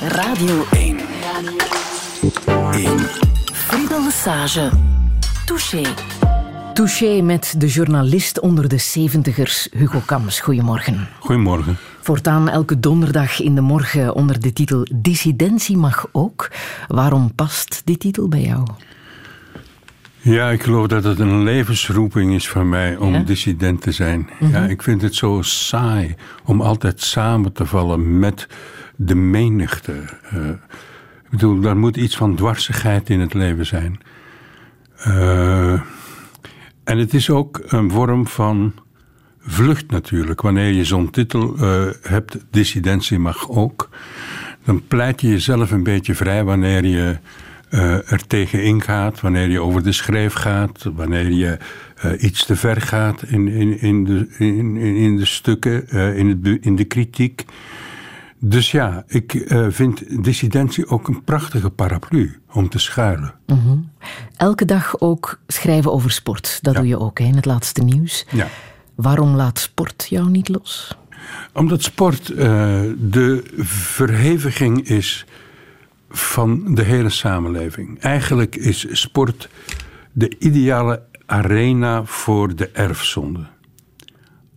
Radio 1. 1. Friedel Lesage. Touché. Touché met de journalist onder de zeventigers, Hugo Kams. Goedemorgen. Goedemorgen. Voortaan elke donderdag in de morgen onder de titel Dissidentie mag ook. Waarom past die titel bij jou? Ja, ik geloof dat het een levensroeping is van mij om dissident te zijn. Ja, mhm. ik vind het zo saai om altijd samen te vallen met de menigte. Uh, ik bedoel, er moet iets van dwarsigheid in het leven zijn. Uh, en het is ook een vorm van vlucht natuurlijk. Wanneer je zo'n titel uh, hebt, dissidentie mag ook, dan pleit je jezelf een beetje vrij wanneer je er tegen ingaat, wanneer je over de schreef gaat, wanneer je iets te ver gaat in, in, in, de, in, in de stukken, in, het, in de kritiek. Dus ja, ik vind dissidentie ook een prachtige paraplu om te schuilen. Mm -hmm. Elke dag ook schrijven over sport. Dat doe je ook hè, in het laatste nieuws. Ja. Waarom laat sport jou niet los? Omdat sport de verheviging is van de hele samenleving. Eigenlijk is sport de ideale arena voor de erfzonde.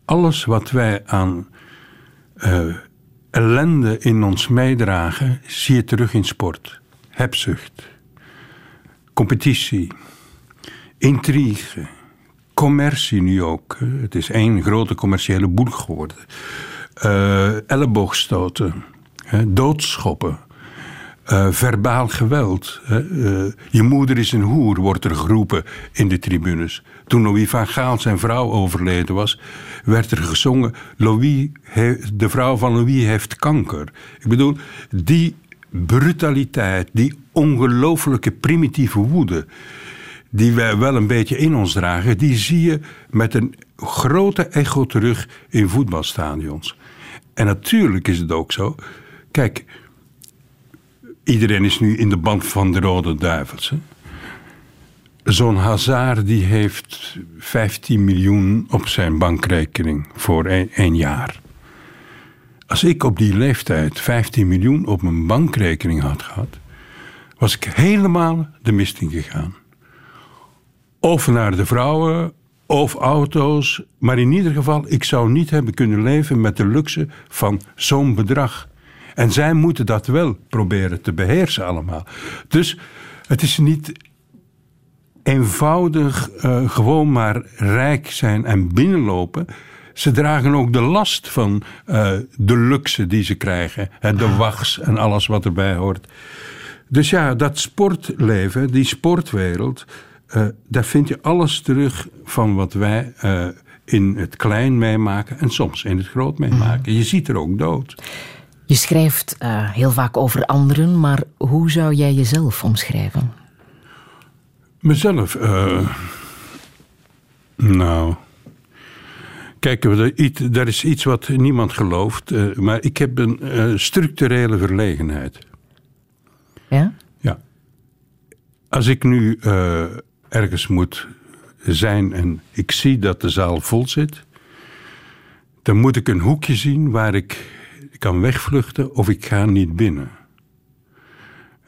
Alles wat wij aan uh, ellende in ons meedragen, zie je terug in sport. Hebzucht, competitie, intrigue, commercie nu ook. Het is één grote commerciële boel geworden. Uh, elleboogstoten, doodschoppen uh, verbaal geweld. Uh, je moeder is een hoer, wordt er geroepen in de tribunes. Toen Louis van Gaal zijn vrouw overleden was, werd er gezongen: Louis, de vrouw van Louis heeft kanker. Ik bedoel, die brutaliteit, die ongelooflijke primitieve woede, die wij wel een beetje in ons dragen, die zie je met een grote echo terug in voetbalstadions. En natuurlijk is het ook zo. Kijk, Iedereen is nu in de band van de Rode Duivels. Zo'n Hazard die heeft 15 miljoen op zijn bankrekening voor één jaar. Als ik op die leeftijd 15 miljoen op mijn bankrekening had gehad, was ik helemaal de mist in gegaan. Of naar de vrouwen, of auto's. Maar in ieder geval, ik zou niet hebben kunnen leven met de luxe van zo'n bedrag. En zij moeten dat wel proberen te beheersen allemaal. Dus het is niet eenvoudig uh, gewoon maar rijk zijn en binnenlopen. Ze dragen ook de last van uh, de luxe die ze krijgen. En de wachts en alles wat erbij hoort. Dus ja, dat sportleven, die sportwereld, uh, daar vind je alles terug van wat wij in het klein meemaken en soms in het groot meemaken. Je ziet er ook dood. Je schrijft uh, heel vaak over anderen, maar hoe zou jij jezelf omschrijven? Mezelf? Uh, nou. Kijk, er is iets wat niemand gelooft, uh, maar ik heb een structurele verlegenheid. Ja? Ja. Als ik nu ergens moet zijn en ik zie dat de zaal vol zit, dan moet ik een hoekje zien waar ik kan wegvluchten of ik ga niet binnen.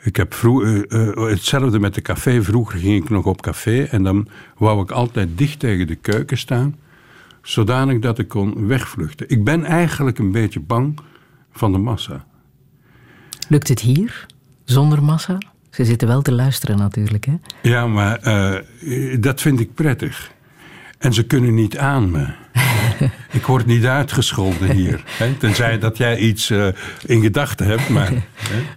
Ik heb vroeg, uh, uh, hetzelfde met de café. Vroeger ging ik nog op café en dan wou ik altijd dicht tegen de keuken staan, zodanig dat ik kon wegvluchten. Ik ben eigenlijk een beetje bang van de massa. Lukt het hier zonder massa? Ze zitten wel te luisteren natuurlijk, hè? Ja, maar uh, dat vind ik prettig. En ze kunnen niet aan me. ik word niet uitgescholden hier. Hè? Tenzij dat jij iets uh, in gedachten hebt. Maar,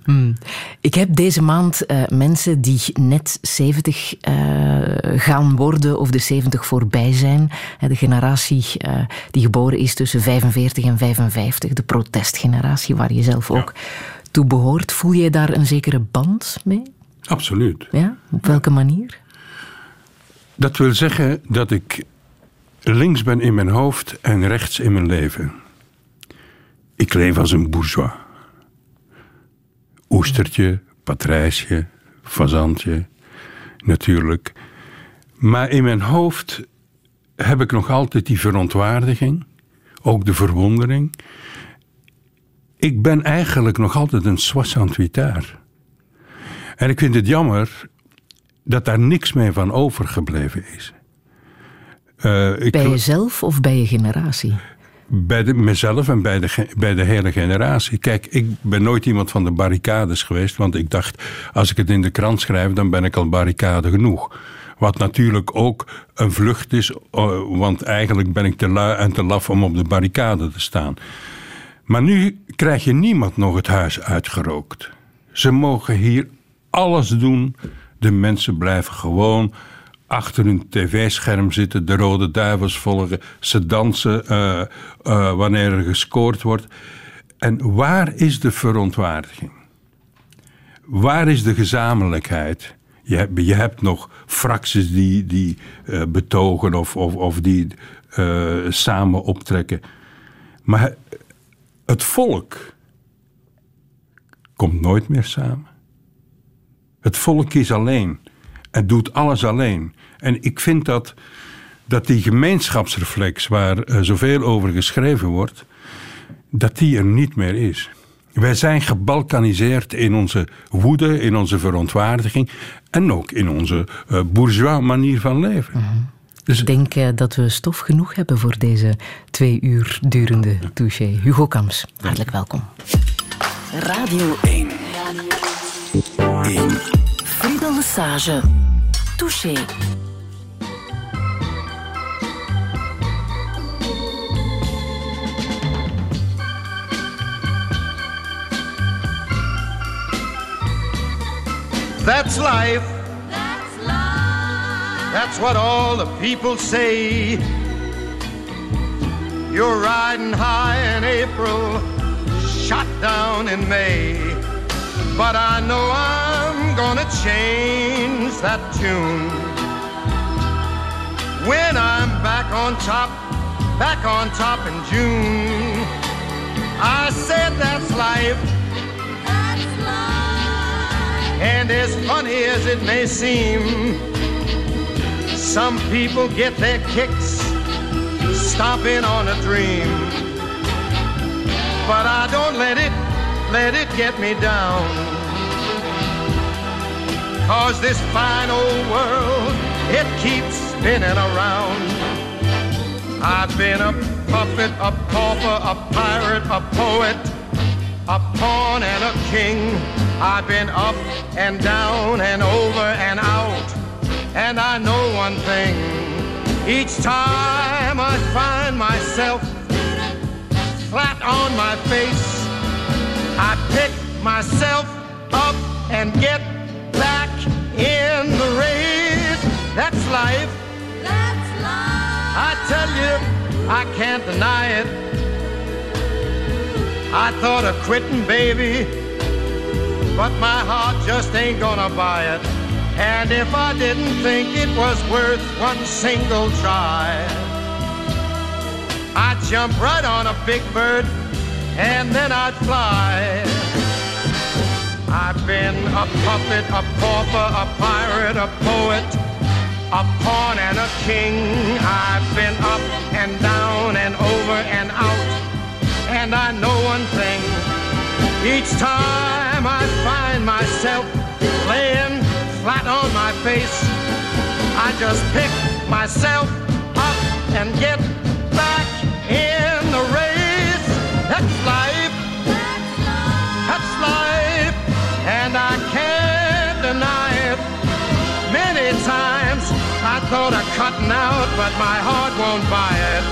hmm. Ik heb deze maand uh, mensen die net 70 uh, gaan worden of de 70 voorbij zijn. De generatie die geboren is tussen 45 en 55. De protestgeneratie waar je zelf ook ja. toe behoort. Voel je daar een zekere band mee? Absoluut. Ja? Op welke manier? Dat wil zeggen dat ik links ben in mijn hoofd en rechts in mijn leven. Ik leef als een bourgeois. Oestertje, patrijsje, fazantje, natuurlijk. Maar in mijn hoofd heb ik nog altijd die verontwaardiging, ook de verwondering. ik ben eigenlijk nog altijd een soixante-huitard. En ik vind het jammer dat daar niks meer van overgebleven is. Uh, ik, bij jezelf of bij je generatie? Bij de, mezelf en bij de, bij de hele generatie. Kijk, ik ben nooit iemand van de barricades geweest, want ik dacht, als ik het in de krant schrijf, dan ben ik al barricade genoeg. Wat natuurlijk ook een vlucht is, eh, want eigenlijk ben ik te lui en te laf om op de barricade te staan. Maar nu krijg je niemand nog het huis uitgerookt. Ze mogen hier alles doen. De mensen blijven gewoon achter hun tv-scherm zitten, de rode duivels volgen, ze dansen uh, uh, wanneer er gescoord wordt. En waar is de verontwaardiging? Waar is de gezamenlijkheid? Je hebt, je hebt nog fracties die, die uh, betogen of, of, of die samen optrekken. Maar het volk komt nooit meer samen. Het volk is alleen en doet alles alleen. En ik vind dat, dat die gemeenschapsreflex, waar uh, zoveel over geschreven wordt, dat die er niet meer is. Wij zijn gebalkaniseerd in onze woede, in onze verontwaardiging en ook in onze uh, bourgeois manier van leven. Mhm. Dus ik denk uh, dat we stof genoeg hebben voor deze twee uur durende touché. Hugo Kams, hartelijk welkom. Radio 1. Radio 1. Friedel Lesage. Touché. That's life. That's life. That's what all the people say. You're riding high in April, shot down in May. But I know I'm gonna change that tune. When I'm back on top, back on top in June. I said that's life. That's life. And as funny as it may seem, some people get their kicks stomping on a dream. But I don't let it let it get me down. Cause this fine old world, it keeps spinning around. I've been a puppet, a pauper, a pirate, a poet, a pawn and a king. I've been up and down and over and out. And I know one thing. Each time I find myself flat on my face, I pick myself up and get life. That's life. I tell you, I can't deny it. I thought of quitting, baby, but my heart just ain't gonna buy it. And if I didn't think it was worth one single try, I'd jump right on a big bird and then I'd fly. I've been a puppet, a pauper, a pirate, a poet, a pawn and a king. I've been up and down and over and out. And I know one thing. Each time I find myself laying flat on my face, I just pick myself up and get thought of cutting out, but my heart won't buy it.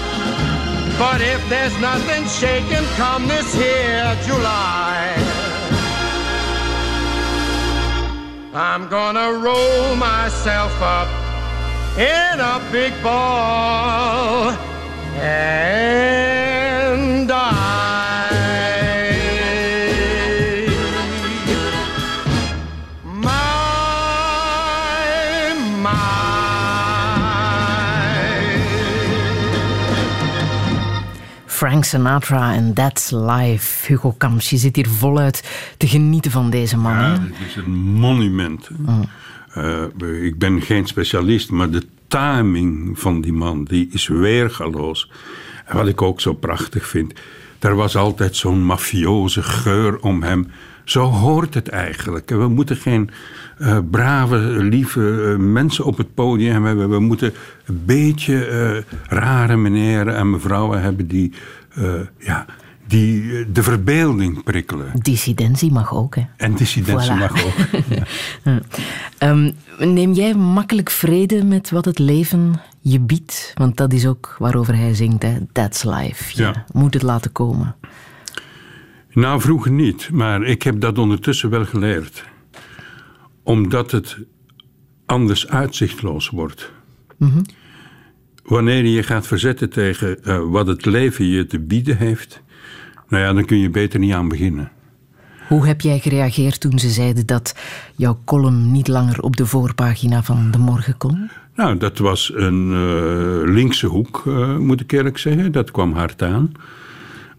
But if there's nothing shaking come this here July, I'm gonna roll myself up in a big ball. And Frank Sinatra en That's Life. Hugo Kamps, je zit hier voluit te genieten van deze man. Ja, het is een monument. Mm. Uh, ik ben geen specialist, maar de timing van die man die is weergaloos. En wat ik ook zo prachtig vind, er was altijd zo'n mafioze geur om hem. Zo hoort het eigenlijk. We moeten geen eh, brave, lieve eh, mensen op het podium hebben. We moeten een beetje eh, rare meneren en mevrouwen hebben die, ja, die de verbeelding prikkelen. Dissidentie mag ook, hè. En dissidentie Voilà. mag ook. Ehm, neem jij makkelijk vrede met wat het leven je biedt? Want dat is ook waarover hij zingt, hè. That's life. Je Ja. moet het laten komen. Nou, vroeger niet, maar ik heb dat ondertussen wel geleerd. Omdat het anders uitzichtloos wordt. Wanneer je je gaat verzetten tegen eh, wat het leven je te bieden heeft, nou ja, dan kun je beter niet aan beginnen. Hoe heb jij gereageerd toen ze zeiden dat jouw column niet langer op de voorpagina van De Morgen kon? Nou, dat was een eh, linkse hoek, eh, moet ik eerlijk zeggen. Dat kwam hard aan.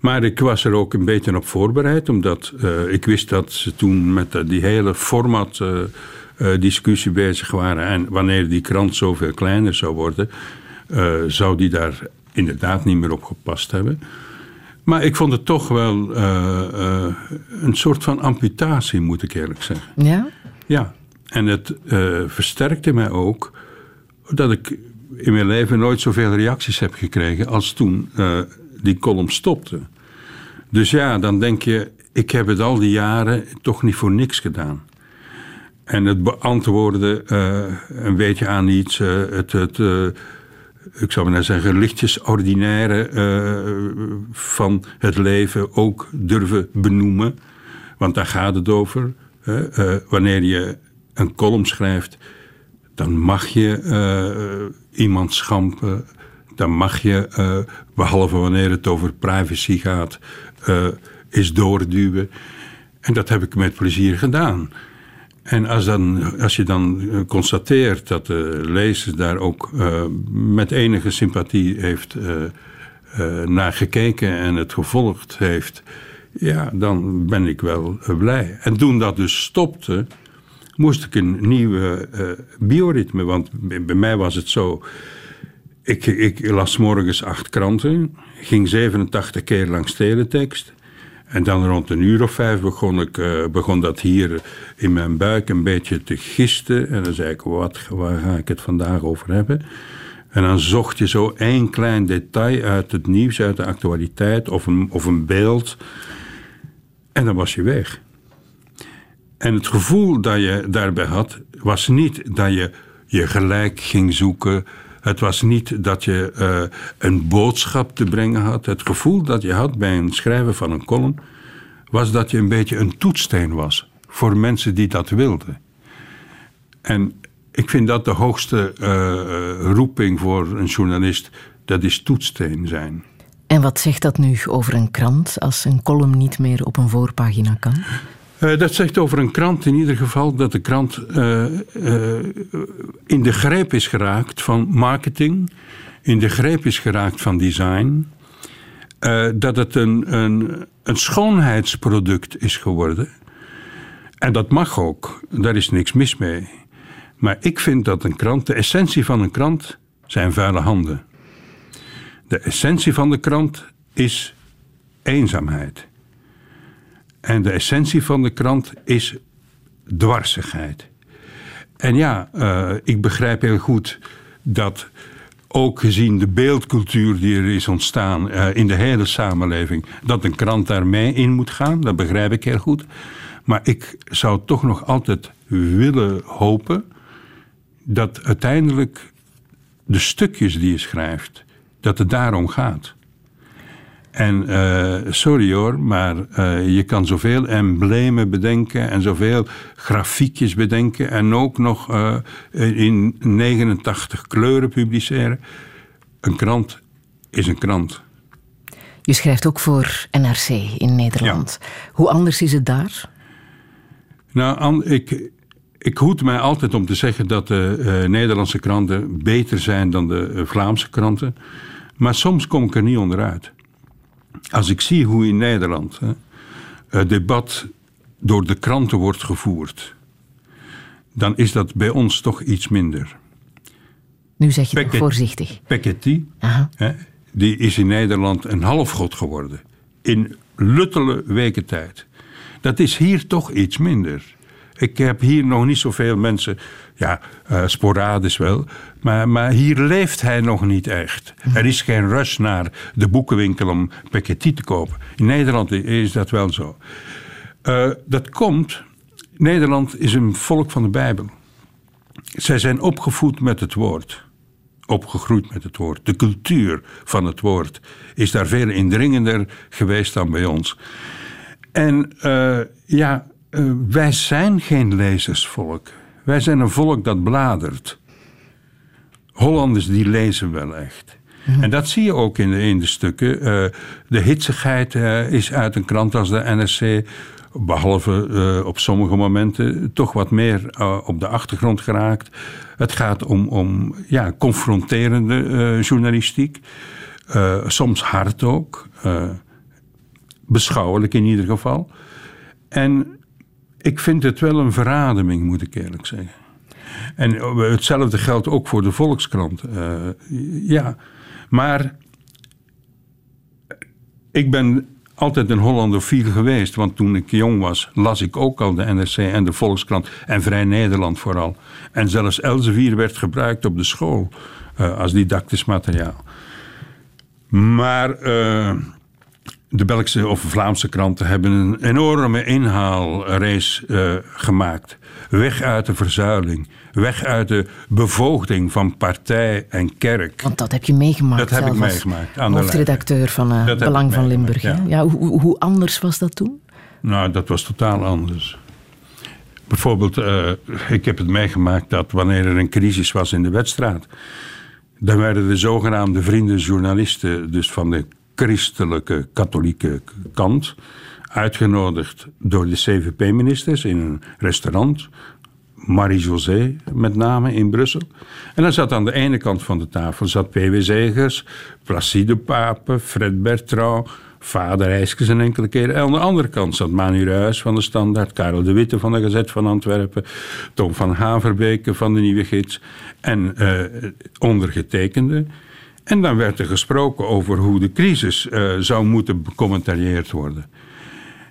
Maar ik was er ook een beetje op voorbereid, omdat eh, ik wist dat ze toen met eh, die hele format eh, discussie bezig waren. En wanneer die krant zoveel kleiner zou worden, zou die daar inderdaad niet meer op gepast hebben. Maar ik vond het toch wel een soort van amputatie, moet ik eerlijk zeggen. Ja? Ja, en het versterkte mij ook dat ik in mijn leven nooit zoveel reacties heb gekregen als toen die column stopte. Dus ja, dan denk je, ik heb het al die jaren toch niet voor niks gedaan. En het beantwoorden eh, een beetje aan iets, eh, het, het, eh, ik zou maar zeggen, lichtjes ordinaire van het leven ook durven benoemen. Want daar gaat het over. wanneer je een column schrijft, dan mag je iemand schampen. Dan mag je, eh, behalve wanneer het over privacy gaat, eh, is doorduwen. En dat heb ik met plezier gedaan. En als, dan, als je dan eh, constateert dat de lezer daar ook eh, met enige sympathie heeft eh, naar gekeken en het gevolgd heeft, ja, dan ben ik wel blij. En toen dat dus stopte, moest ik een nieuwe bioritme. Want bij mij was het zo. Ik, ik las morgens acht kranten, ging 87 keer langs teletext. En dan rond een uur of vijf begon, ik, eh, begon dat hier in mijn buik een beetje te gisten. En dan zei ik, wat, waar ga ik het vandaag over hebben? En dan zocht je zo één klein detail uit het nieuws, uit de actualiteit of een, of een beeld. En dan was je weg. En het gevoel dat je daarbij had, was niet dat je je gelijk ging zoeken. Het was niet dat je eh, een boodschap te brengen had. Het gevoel dat je had bij het schrijven van een column, was dat je een beetje een toetssteen was voor mensen die dat wilden. En ik vind dat de hoogste eh, roeping voor een journalist, dat is toetssteen zijn. En wat zegt dat nu over een krant als een column niet meer op een voorpagina kan? Eh, dat zegt over een krant in ieder geval dat de krant eh, eh, in de greep is geraakt van marketing, in de greep is geraakt van design, dat het een, een, een schoonheidsproduct is geworden. En dat mag ook, daar is niks mis mee. Maar ik vind dat een krant, de essentie van een krant zijn vuile handen. De essentie van de krant is eenzaamheid. En de essentie van de krant is dwarsigheid. En ja, eh, ik begrijp heel goed dat ook gezien de beeldcultuur die er is ontstaan eh, in de hele samenleving, dat een krant daarmee in moet gaan. Dat begrijp ik heel goed. Maar ik zou toch nog altijd willen hopen dat uiteindelijk de stukjes die je schrijft, dat het daarom gaat. En eh, sorry hoor, maar eh, je kan zoveel emblemen bedenken en zoveel grafiekjes bedenken en ook nog eh, in 89 kleuren publiceren. Een krant is een krant. Je schrijft ook voor NRC in Nederland. Hoe anders is het daar? Nou, ik, ik hoed mij altijd om te zeggen dat de Nederlandse kranten beter zijn dan de Vlaamse kranten. Maar soms kom ik er niet onderuit. Als ik zie hoe in Nederland hè, het debat door de kranten wordt gevoerd, dan is dat bij ons toch iets minder. Nu zeg je toch voorzichtig. Piketty, die is in Nederland een halfgod geworden. in luttele weken tijd. Dat is hier toch iets minder. Ik heb hier nog niet zoveel mensen, ja, uh, sporadisch wel, maar, maar hier leeft hij nog niet echt. Er is geen rush naar de boekenwinkel om Piketty te kopen. In Nederland is dat wel zo. Uh, dat komt, Nederland is een volk van de Bijbel. Zij zijn opgevoed met het woord. Opgegroeid met het woord. De cultuur van het woord is daar veel indringender geweest dan bij ons. En uh, ja, uh, wij zijn geen lezersvolk. Wij zijn een volk dat bladert. Hollanders die lezen wel echt. En dat zie je ook in de, in de stukken. Uh, de hitsigheid is uit een krant als de NRC behalve uh, op sommige momenten toch wat meer op de achtergrond geraakt. Het gaat om, om ja, confronterende journalistiek. soms hard ook. beschouwelijk in ieder geval. En ik vind het wel een verademing, moet ik eerlijk zeggen. En hetzelfde geldt ook voor de Volkskrant. ja, maar ik ben altijd een Hollandofiel geweest. Want toen ik jong was, las ik ook al de NRC en de Volkskrant. En Vrij Nederland vooral. En zelfs Elsevier werd gebruikt op de school als didactisch materiaal. Maar de Belgische of Vlaamse kranten hebben een enorme inhaalrace uh, gemaakt. Weg uit de verzuiling. Weg uit de bevoogding van partij en kerk. Want dat heb je meegemaakt. Dat heb ik meegemaakt. Aan hoofdredacteur van uh, Belang van Limburg. Ja. ja hoe, hoe, anders was dat toen? Nou, dat was totaal anders. Bijvoorbeeld, uh, ik heb het meegemaakt dat wanneer er een crisis was in de wedstrijd. dan werden de zogenaamde vrienden journalisten, dus van de christelijke katholieke kant, uitgenodigd door de CVP-ministers in een restaurant. Marie-José met name in Brussel. En dan zat aan de ene kant van de tafel zat P.W. Zegers, Placide Pape, Fred Bertrand, Vader Eiskes een enkele keer. En aan de andere kant zat Manu Ruijs van de Standaard, Karel de Witte van de Gazet van Antwerpen, Tom van Haverbeke van de Nieuwe Gids en uh, ondergetekende. En dan werd er gesproken over hoe de crisis uh, zou moeten becommentarieerd worden.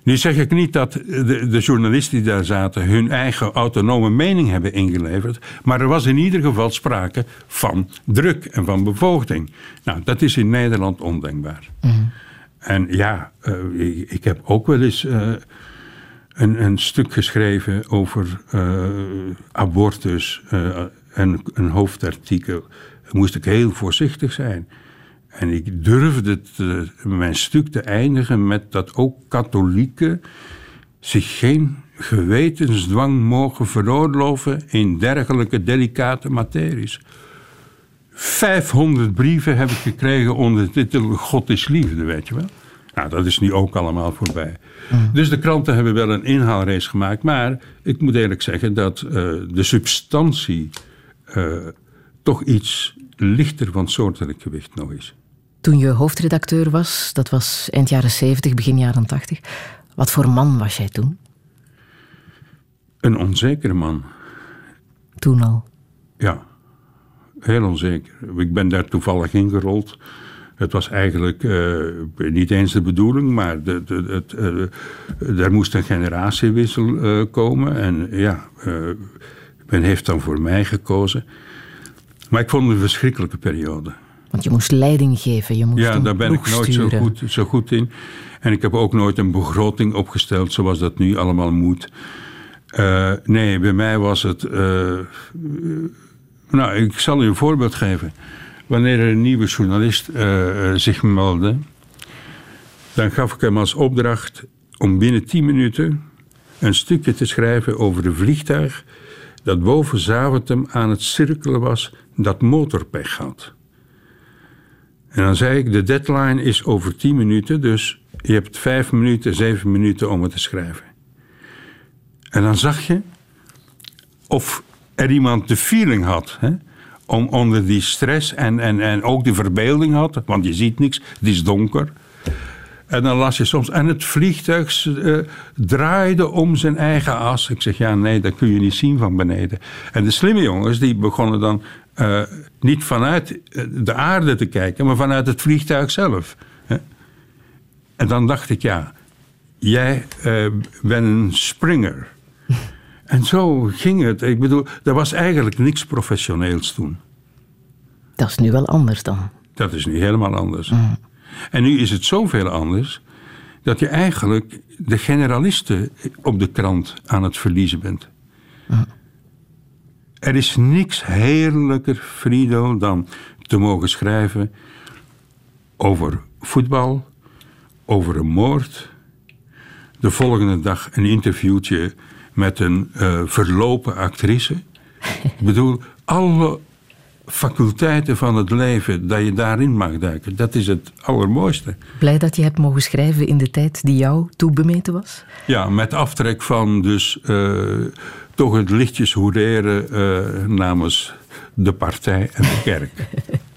Nu zeg ik niet dat de, de, journalisten die daar zaten hun eigen autonome mening hebben ingeleverd, maar er was in ieder geval sprake van druk en van bevoogding. Nou, dat is in Nederland ondenkbaar. Mm. En ja, uh, ik, ik, heb ook wel eens uh, een, een, stuk geschreven over uh, abortus, en een hoofdartikel. Moest ik heel voorzichtig zijn. En ik durfde te, mijn stuk te eindigen met dat ook katholieken zich geen gewetensdwang mogen veroorloven in dergelijke delicate materies. 500 brieven heb ik gekregen onder de titel God is liefde, weet je wel. Nou, dat is nu ook allemaal voorbij. Dus de kranten hebben wel een inhaalrace gemaakt. Maar ik moet eerlijk zeggen dat uh, de substantie uh, toch iets lichter van soortelijk gewicht nog is. Toen je hoofdredacteur was, dat was eind jaren 70, begin jaren 80. Wat voor man was jij toen? Een onzekere man. Toen al? Ja, heel onzeker. Ik ben daar toevallig ingerold. Het was eigenlijk uh, niet eens de bedoeling, maar de, uh, er moest een generatiewissel uh, komen. En ja, men heeft dan voor mij gekozen. Maar ik vond het een verschrikkelijke periode. Want je moest leiding geven, je moest Ja, daar ben ik nooit zo goed, zo goed, in. En ik heb ook nooit een begroting opgesteld zoals dat nu allemaal moet. Uh, nee, bij mij was het... Uh, nou, ik zal u een voorbeeld geven. Wanneer er een nieuwe journalist uh, zich meldde... dan gaf ik hem als opdracht om binnen 10 minuten... een stukje te schrijven over een vliegtuig... dat boven Zaventem aan het cirkelen was dat motorpech had. En dan zei ik, de deadline is over 10 minuten, dus je hebt 5 minuten, 7 minuten om het te schrijven. En dan zag je of er iemand de feeling had, hè, om onder die stress en, en, en ook de verbeelding had, want je ziet niks, het is donker. En dan las je soms, en het vliegtuig uh, draaide om zijn eigen as. Ik zeg, ja, nee, dat kun je niet zien van beneden. En de slimme jongens, die begonnen dan uh, niet vanuit de aarde te kijken, maar vanuit het vliegtuig zelf. En dan dacht ik, ja, jij eh, bent een springer. en zo ging het. Ik bedoel, er was eigenlijk niks professioneels toen. Dat is nu wel anders dan. Dat is nu helemaal anders. En nu is het zoveel anders dat je eigenlijk de generalisten op de krant aan het verliezen bent. Er is niks heerlijker, Frido, dan te mogen schrijven over voetbal, over een moord. De volgende dag een interviewtje met een eh, verlopen actrice. Ik bedoel, alle faculteiten van het leven dat je daarin mag duiken, dat is het allermooiste. Blij dat je hebt mogen schrijven in de tijd die jou toebemeten was? Ja, met aftrek van dus eh, toch het lichtjes hoederen eh, namens de partij en de kerk.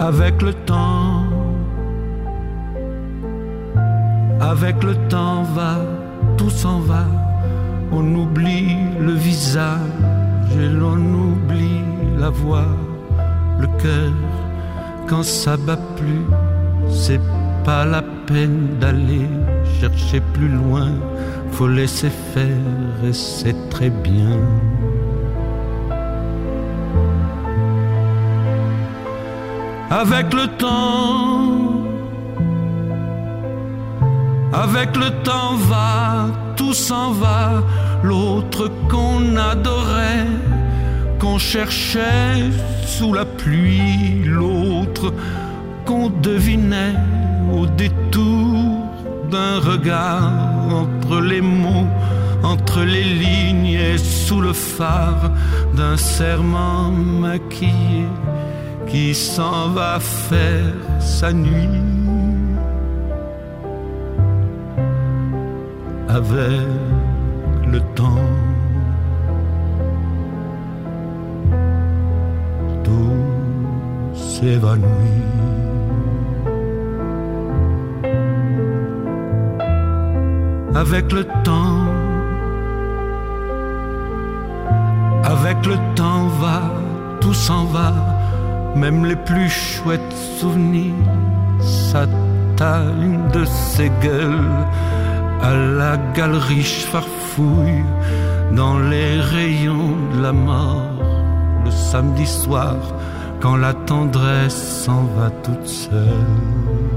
avec le temps. Avec le temps va, tout s'en va. On oublie le visage et l'on oublie la voix, le cœur. Quand ça bat plus, c'est pas la peine d'aller chercher plus loin. Faut laisser faire et c'est très bien. avec le temps. Avec le temps va, tout s'en va, l'autre qu'on adorait, qu'on cherchait sous la pluie, l'autre qu'on devinait au détour d'un regard entre les mots, entre les lignes et sous le phare d'un serment maquillé qui s'en va faire sa nuit avec le temps. Tout s'évanouit. Avec le temps, avec le temps va, tout s'en va. Même les plus chouettes souvenirs s'atteignent de ses gueules. À la galerie farfouille dans les rayons de la mort le samedi soir quand la tendresse s'en va toute seule.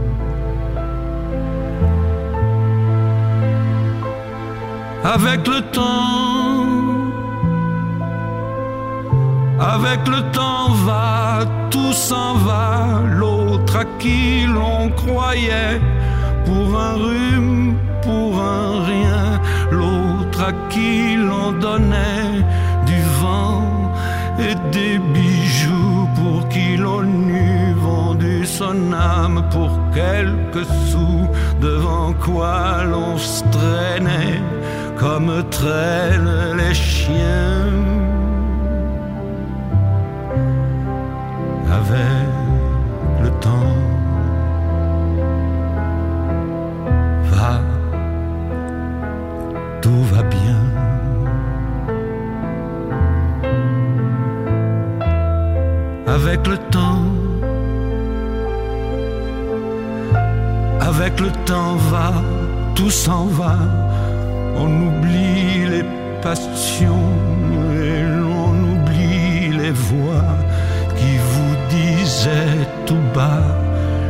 Avec le temps, avec le temps va, tout s'en va, l'autre à qui l'on croyait pour un rhume, pour un rien, l'autre à qui l'on donnait du vent et des bijoux pour qui l'on eût vendu son âme pour quelques sous, devant quoi l'on se traînait comme traînent les chiens. avec le temps. Va, tout va bien. Avec le temps, avec le temps va, tout s'en va. On oublie les passions et l'on oublie les voix qui vous disaient tout bas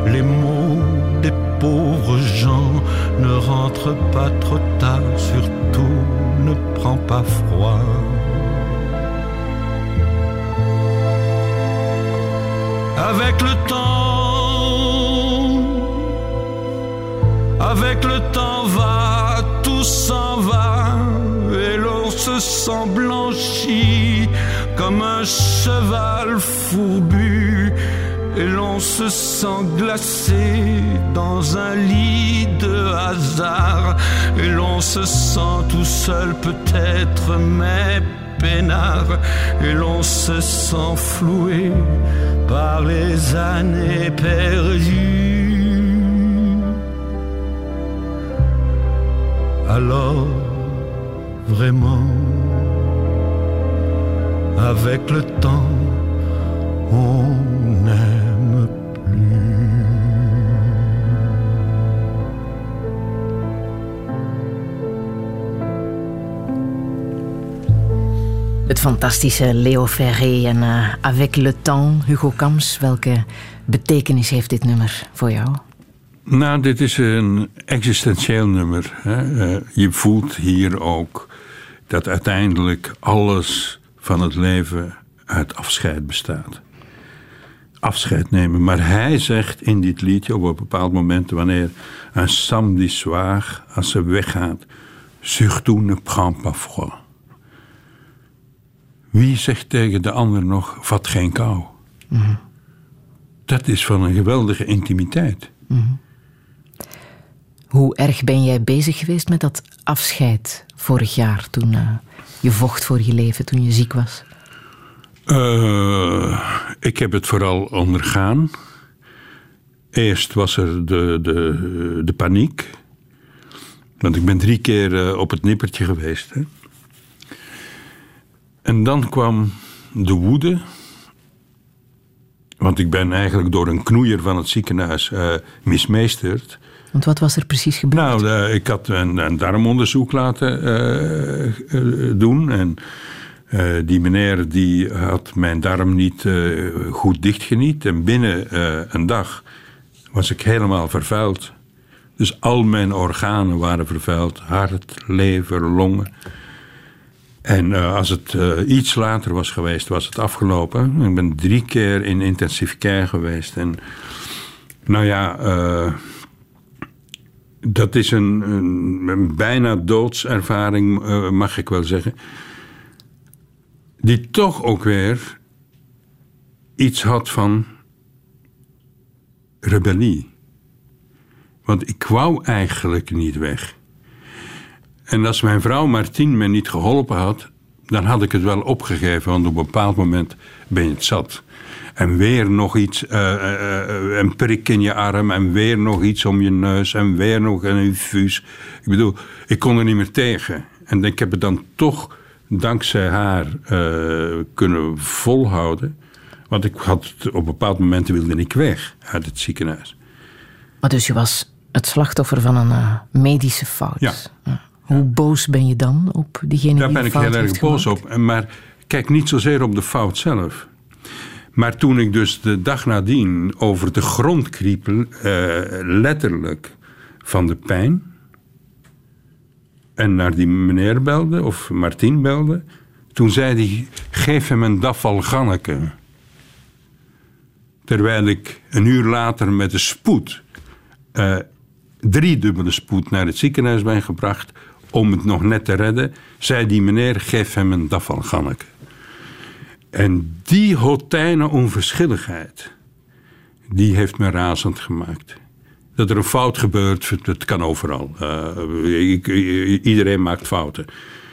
les mots des pauvres gens. Ne rentre pas trop tard, surtout ne prends pas froid. Avec le temps, avec le temps va, tout s'en va, et l'on se sent blanchi comme un cheval fourbu, et l'on se sent glacé dans un lit de hasard, et l'on se sent tout seul peut-être, mais peinard, et l'on se sent floué par les années perdues. Alors, vraiment, avec le temps, on n'aime Het fantastische Leo Ferré en eh, Avec le temps, Hugo Kams. Welke betekenis heeft dit nummer voor jou? Nou, dit is een existentieel nummer. Hè. Eh, je voelt hier ook dat uiteindelijk alles van het leven uit afscheid bestaat. Afscheid nemen. Maar hij zegt in dit liedje op een bepaald moment, wanneer een samedi soir, als ze weggaat, surtout ne prends pas froid. Wie zegt tegen de ander nog, vat geen kou? Dat is van een geweldige intimiteit. Hoe erg ben jij bezig geweest met dat afscheid vorig jaar toen eh, je vocht voor je leven, toen je ziek was? Eh, ik heb het vooral ondergaan. Eerst was er de, de, de paniek. Want ik ben drie keer eh, op het nippertje geweest. Hè. En dan kwam de woede. Want ik ben eigenlijk door een knoeier van het ziekenhuis mismeesterd. Want wat was er precies gebeurd? Nou, eh, ik had een, een darmonderzoek laten eh, eh, doen. En die meneer die had mijn darm niet goed dichtgeniet. En binnen een dag was ik helemaal vervuild. Dus al mijn organen waren vervuild. Hart, lever, longen. En als het iets later was geweest, was het afgelopen. Ik ben drie keer in intensive care geweest. En nou ja, dat is een, een, bijna doodservaring, eh, mag ik wel zeggen. Die toch ook weer iets had van rebellie. Want ik wou eigenlijk niet weg. En als mijn vrouw Martien me niet geholpen had, dan had ik het wel opgegeven. Want op een bepaald moment ben je het zat. En weer nog iets, eh, eh, eh, een prik in je arm. En weer nog iets om je neus. En weer nog een infuus. Ik bedoel, ik kon er niet meer tegen. En ik heb het dan toch dankzij haar kunnen volhouden. Want ik had op een bepaald moment wilde ik weg uit het ziekenhuis. Maar dus je was het slachtoffer van een medische fout. Ja. Hoe boos ben je dan op diegene Daar die ben de ik heel erg boos op. Maar kijk niet zozeer op de fout zelf. Maar toen ik dus de dag nadien over de grond kriep, eh, letterlijk van de pijn. En naar die meneer belde, of Martien belde. Toen zei hij, geef hem een dafal Ganneke. Terwijl ik een uur later met de spoed, eh driedubbele spoed, naar het ziekenhuis ben gebracht. Om het nog net te redden, zei die meneer, geef hem een dafal Ganneke. En die hotijne onverschilligheid, die heeft me razend gemaakt. Dat er een fout gebeurt, dat kan overal. Eh, i- iedereen maakt fouten.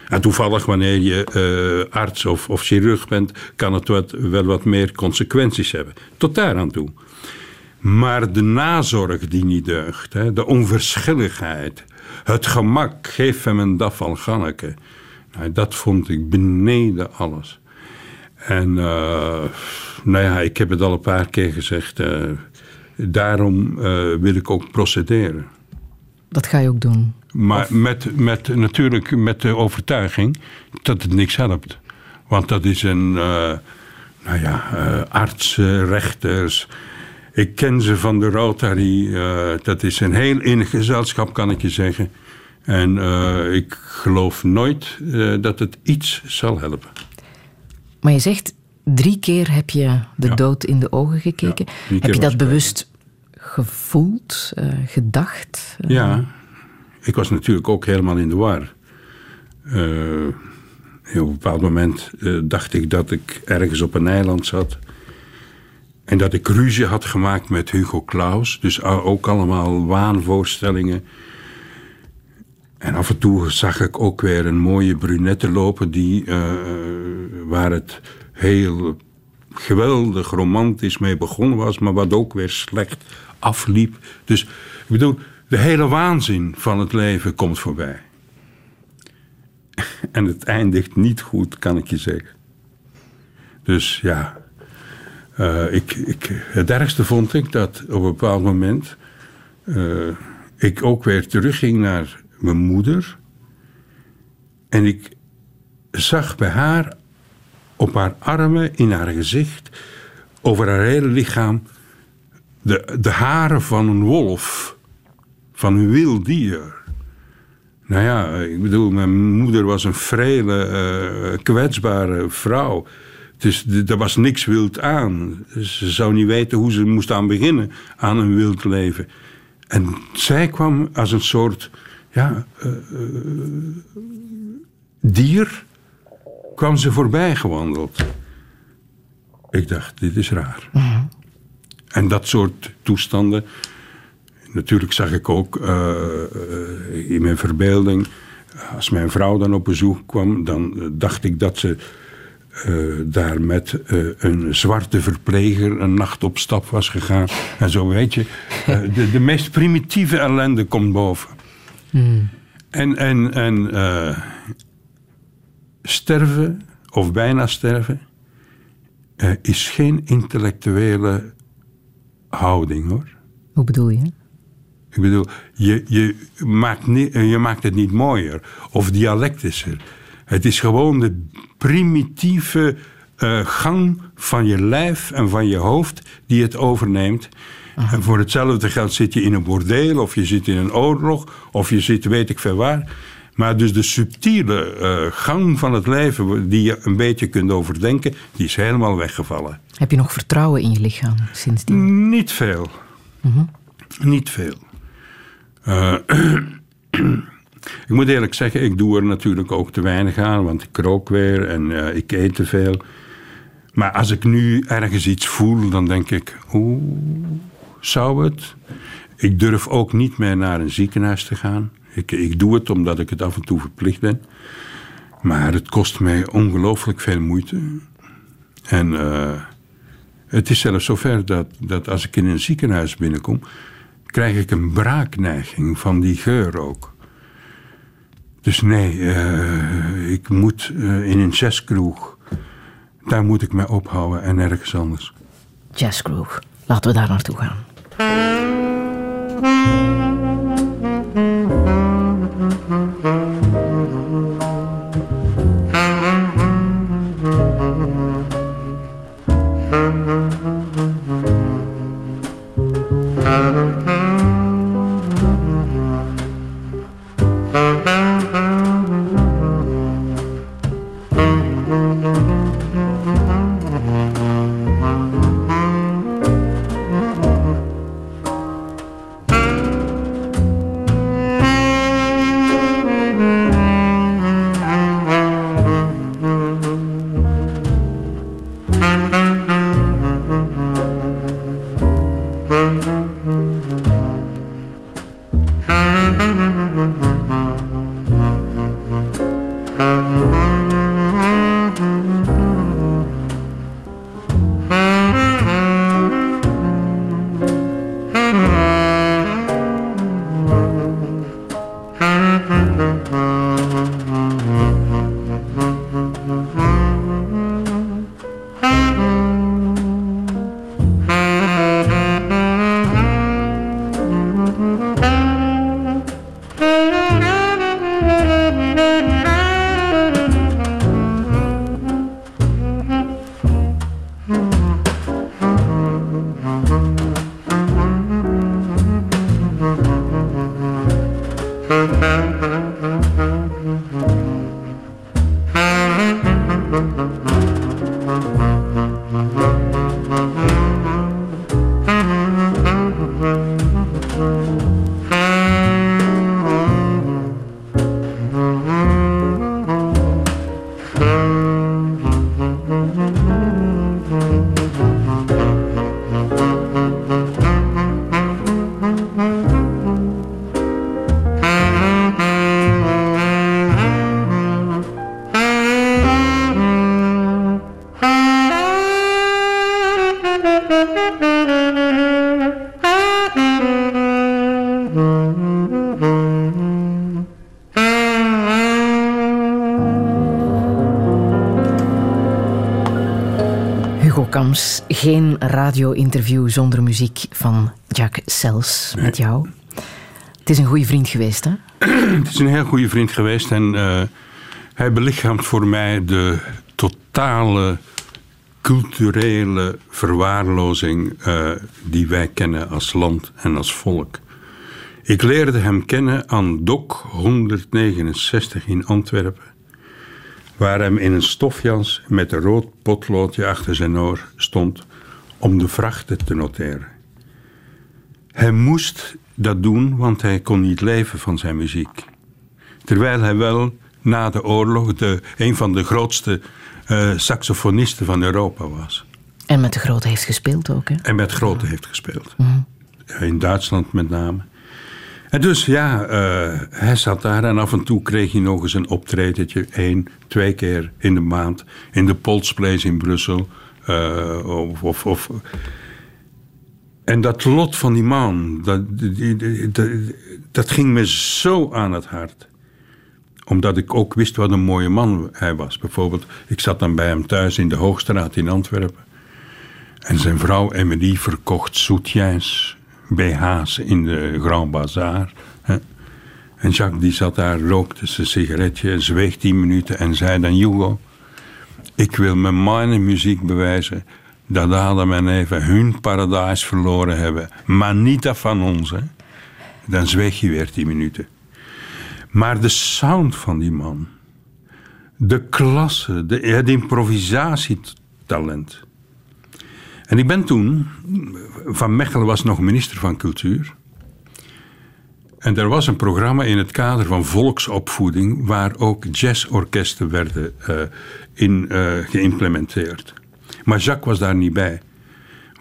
En toevallig, wanneer je eh, arts of, chirurg bent, kan het wat, wel wat meer consequenties hebben. Tot daar aan toe. Maar de nazorg die niet deugt, hè, de onverschilligheid, het gemak, geef hem een dafal Ganneke. Nou, dat vond ik beneden alles. En eh, nou ja, ik heb het al een paar keer gezegd. eh, daarom eh, wil ik ook procederen. Dat ga je ook doen. Maar met, met, natuurlijk met de overtuiging dat het niks helpt. Want dat is een, nou ja, artsen, rechters. Ik ken ze van de Rotary. dat is een heel innig gezelschap, kan ik je zeggen. En ik geloof nooit dat het iets zal helpen. Maar je zegt, drie keer heb je de Ja. dood in de ogen gekeken. Ja, heb je dat bewust gevoeld, eh, gedacht? Eh, Ja, ik was natuurlijk ook helemaal in de war. Eh, op een bepaald moment dacht ik dat ik ergens op een eiland zat. En dat ik ruzie had gemaakt met Hugo Claus. Dus ook allemaal waanvoorstellingen. En af en toe zag ik ook weer een mooie brunette lopen... Die, eh, waar het heel geweldig romantisch mee begonnen was... maar wat ook weer slecht afliep. Dus ik bedoel, de hele waanzin van het leven komt voorbij. En het eindigt niet goed, kan ik je zeggen. Dus ja, Eh, ik, ik, het ergste vond ik dat op een bepaald moment eh, ik ook weer terugging naar mijn moeder. En ik zag bij haar op haar armen, in haar gezicht, over haar hele lichaam, de, de haren van een wolf, van een wild dier. Nou ja, ik bedoel, mijn moeder was een frele, eh, kwetsbare vrouw. Dus er was niks wild aan. Ze zou niet weten hoe ze moest aan beginnen aan een wild leven. En zij kwam als een soort ja, eh, eh, dier, kwam ze voorbij gewandeld. Ik dacht, dit is raar. En dat soort toestanden. Natuurlijk zag ik ook eh, in mijn verbeelding. Als mijn vrouw dan op bezoek kwam, dan dacht ik dat ze eh, daar met een zwarte verpleger een nacht op stap was gegaan. En zo weet je, de, de meest primitieve ellende komt boven. En, en, en eh, sterven, of bijna sterven, eh, is geen intellectuele houding hoor. Hoe bedoel je? Ik bedoel, je, je, maakt ni- je maakt het niet mooier of dialectischer. Het is gewoon de primitieve eh, gang van je lijf en van je hoofd die het overneemt. En voor hetzelfde geld zit je in een bordeel, of je zit in een oorlog, of je zit weet ik veel waar. Maar dus de subtiele eh, gang van het leven, die je een beetje kunt overdenken, die is helemaal weggevallen. Heb je nog vertrouwen in je lichaam sindsdien? Niet veel. Niet veel. Eh, ik moet eerlijk zeggen, ik doe er natuurlijk ook te weinig aan, want ik rook weer en eh, ik eet te veel. Maar als ik nu ergens iets voel, dan denk ik, oeh, zou het? Ik durf ook niet meer naar een ziekenhuis te gaan. Ik, ik doe het omdat ik het af en toe verplicht ben. Maar het kost mij ongelooflijk veel moeite. En eh, het is zelfs zover dat, dat als ik in een ziekenhuis binnenkom, krijg ik een braakneiging van die geur ook. Dus nee, eh, ik moet eh, in een jazzkroeg. Daar moet ik mij ophouden en nergens anders. Jazzgroove. Laten we daar naartoe gaan. Música Geen radio-interview zonder muziek van Jacques Sels met jou. Het is een goede vriend geweest, hè? Het is een heel goede vriend geweest en eh, hij belichaamt voor mij de totale culturele verwaarlozing eh, die wij kennen als land en als volk. Ik leerde hem kennen aan Dok 169 in Antwerpen, waar hem in een stofjas met een rood potloodje achter zijn oor stond om de vrachten te noteren. Hij moest dat doen, want hij kon niet leven van zijn muziek. Terwijl hij wel na de oorlog de, een van de grootste eh, saxofonisten van Europa was. En met de grote heeft gespeeld ook, hè? En met grote heeft gespeeld. In Duitsland met name. En dus ja, eh, hij zat daar en af en toe kreeg hij nog eens een optredentje. één, twee keer in de maand. In de Polsplace in Brussel. Eh, of, of, of. En dat lot van die man, dat, die- dat, ging me zo aan het hart. Omdat ik ook wist wat een mooie man hij was. Bijvoorbeeld, ik zat dan bij hem thuis in de Hoogstraat in Antwerpen. En zijn vrouw Emily verkocht soutiens, BH's in de Grand Bazaar. En Jacques die zat daar, rookte zijn sigaretje, zweeg tien minuten en zei dan... Hugo, ik wil met mijn muziek bewijzen dat Adam en Eva hun paradijs verloren hebben. Maar niet dat van ons. Hè. Dan zweeg je weer tien minuten. Maar de sound van die man, de klasse, de, het improvisatietalent... En ik ben toen, Van Mechelen was nog minister van Cultuur. En er was een programma in het kader van volksopvoeding waar ook jazzorkesten werden eh, in eh, geïmplementeerd. Maar Jacques was daar niet bij,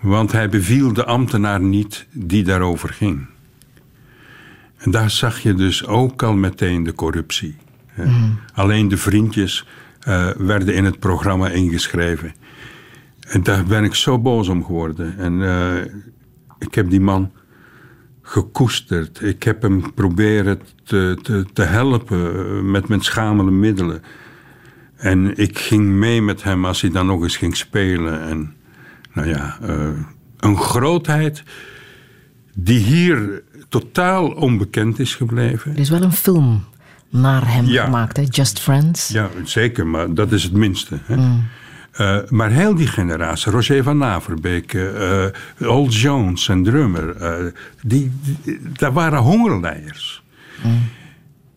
want hij beviel de ambtenaar niet die daarover ging. En daar zag je dus ook al meteen de corruptie. hè. Alleen de vriendjes eh, werden in het programma ingeschreven. En daar ben ik zo boos om geworden. En eh, ik heb die man gekoesterd. Ik heb hem proberen te, te, te helpen met mijn schamele middelen. En ik ging mee met hem als hij dan nog eens ging spelen. En nou ja, eh, een grootheid die hier totaal onbekend is gebleven. Er is wel een film naar hem Ja. gemaakt, hè? Just Friends. Ja, zeker, maar dat is het minste. Hè? Eh, maar heel die generatie, Roger van Naverbeek, eh Old Jones en drummer, eh, die, die- dat waren hongerleiers.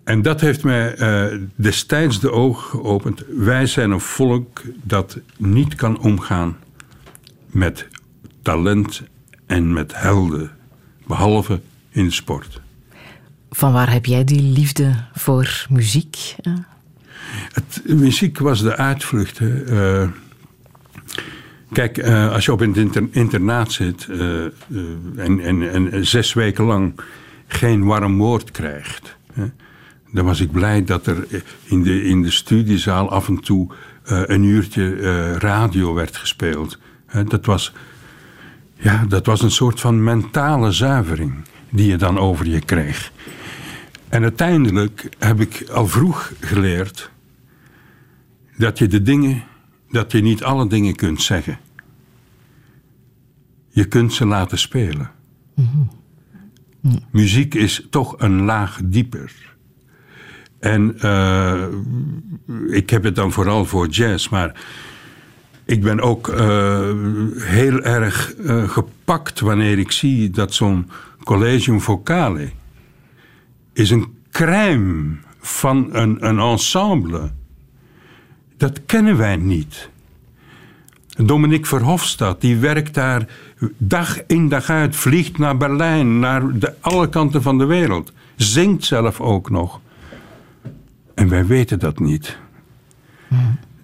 En dat heeft mij eh, destijds de ogen geopend. Wij zijn een volk dat niet kan omgaan met talent en met helden, behalve in de sport. Van waar heb jij die liefde voor muziek? Het, muziek was de uitvlucht. hè. Eh, kijk, eh, als je op een inter- internaat zit eh, eh, en, en, en zes weken lang geen warm woord krijgt, hè, dan was ik blij dat er in de, in de studiezaal af en toe eh, een uurtje eh, radio werd gespeeld. Dat, was, ja, dat was een soort van mentale zuivering die je dan over je kreeg. En uiteindelijk heb ik al vroeg geleerd dat je de dingen, dat je niet alle dingen kunt zeggen. Je kunt ze laten spelen. Muziek is toch een laag dieper. En eh, ik heb het dan vooral voor jazz, maar ik ben ook eh, heel erg eh, gepakt wanneer ik zie dat zo'n collegium vocale is een crème van een, een ensemble. Dat kennen wij niet. Dominique Verhofstadt, die werkt daar dag in dag uit, vliegt naar Berlijn, naar de, alle kanten van de wereld. Zingt zelf ook nog. En wij weten dat niet.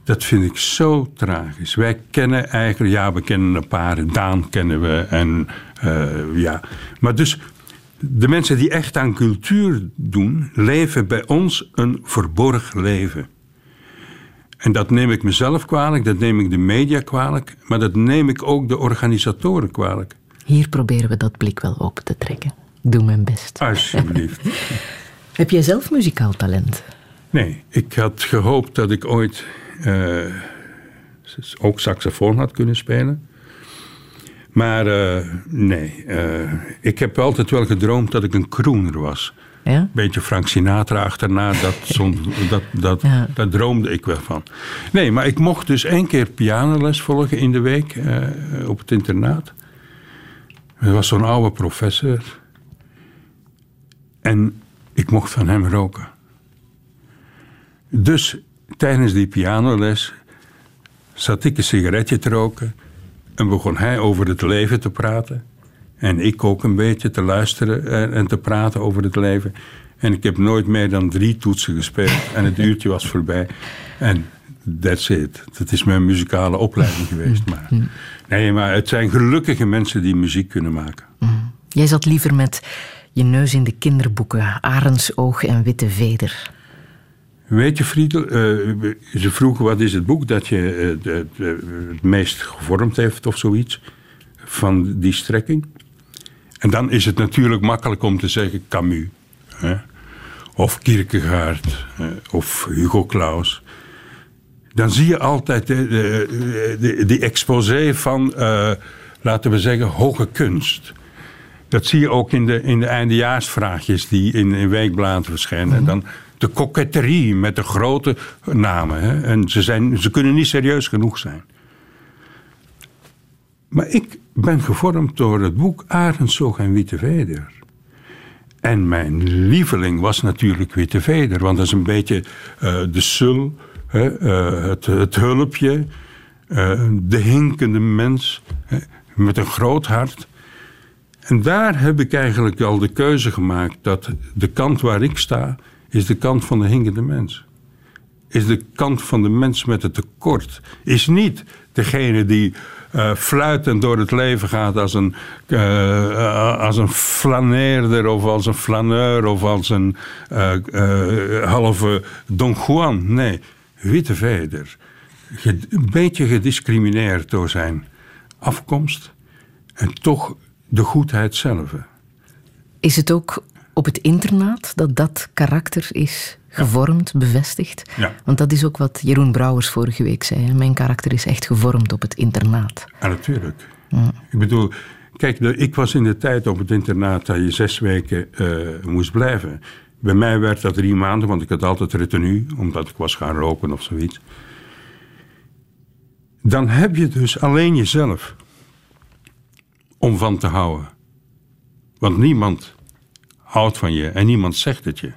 Dat vind ik zo tragisch. Wij kennen eigenlijk, ja, we kennen een paar, Daan kennen we. En eh, ja, maar dus de mensen die echt aan cultuur doen, leven bij ons een verborgen leven. En dat neem ik mezelf kwalijk, dat neem ik de media kwalijk, maar dat neem ik ook de organisatoren kwalijk. Hier proberen we dat blik wel open te trekken. Doe mijn best. Alsjeblieft. Heb jij zelf muzikaal talent? Nee, ik had gehoopt dat ik ooit eh, ook saxofoon had kunnen spelen. Maar eh, nee, eh, ik heb altijd wel gedroomd dat ik een crooner was. Ja? Beetje Frank Sinatra achterna, dat, zon, dat, dat, Ja. daar droomde ik wel van. Nee, maar ik mocht dus één keer pianoles volgen in de week op het internaat. Er was zo'n oude professor. En ik mocht van hem roken. Dus tijdens die pianoles zat ik een sigaretje te roken. En begon hij over het leven te praten. En ik ook een beetje te luisteren en, te praten over het leven. En ik heb nooit meer dan drie toetsen gespeeld. En het uurtje was voorbij. En that's it. Dat is mijn muzikale opleiding geweest. Maar, nee, maar het zijn gelukkige mensen die muziek kunnen maken. Jij zat liever met je neus in de kinderboeken, arendsoog en witte veder. Weet je, Friedel, eh, ze vroegen wat is het boek dat je eh, de- de- het meest gevormd heeft of zoiets van die strekking. En dan is het natuurlijk makkelijk om te zeggen Camus. Hè? Of Kierkegaard. of Hugo Claus. Dan zie je altijd de, die exposé van, eh, laten we zeggen, hoge kunst. Dat zie je ook in de, in de eindejaarsvraagjes die in, in weekbladen verschijnen. En dan de koketterie met de grote namen. Hè? En ze, zijn, ze kunnen niet serieus genoeg zijn. Maar ik ben gevormd door het boek Arendsoog en Witte Veder. En mijn lieveling was natuurlijk Witte Veder. Want dat is een beetje eh, de sul, hè, eh, het, het hulpje, eh, de hinkende mens hè, met een groot hart. En daar heb ik eigenlijk al de keuze gemaakt dat de kant waar ik sta, is de kant van de hinkende mens. Is de kant van de mens met het tekort. Is niet degene die eh fluitend door het leven gaat als een, eh, als een flaneerder of als een flaneur of als een eh, halve Don Juan. Nee, witte veder. Een beetje gediscrimineerd door zijn afkomst en toch de goedheid zelf. Is het ook op het internaat dat dat karakter is gevormd, bevestigd? Ja. Want dat is ook wat Jeroen Brouwers vorige week zei. hè. Mijn karakter is echt gevormd op het internaat. Ja, natuurlijk. Ik bedoel, kijk, ik was in de tijd op het internaat dat je zes weken eh, moest blijven. Bij mij werd dat drie maanden, want ik had altijd retenue, omdat ik was gaan roken of zoiets. Dan heb je dus alleen jezelf om van te houden. Want niemand houdt van je en niemand zegt het je.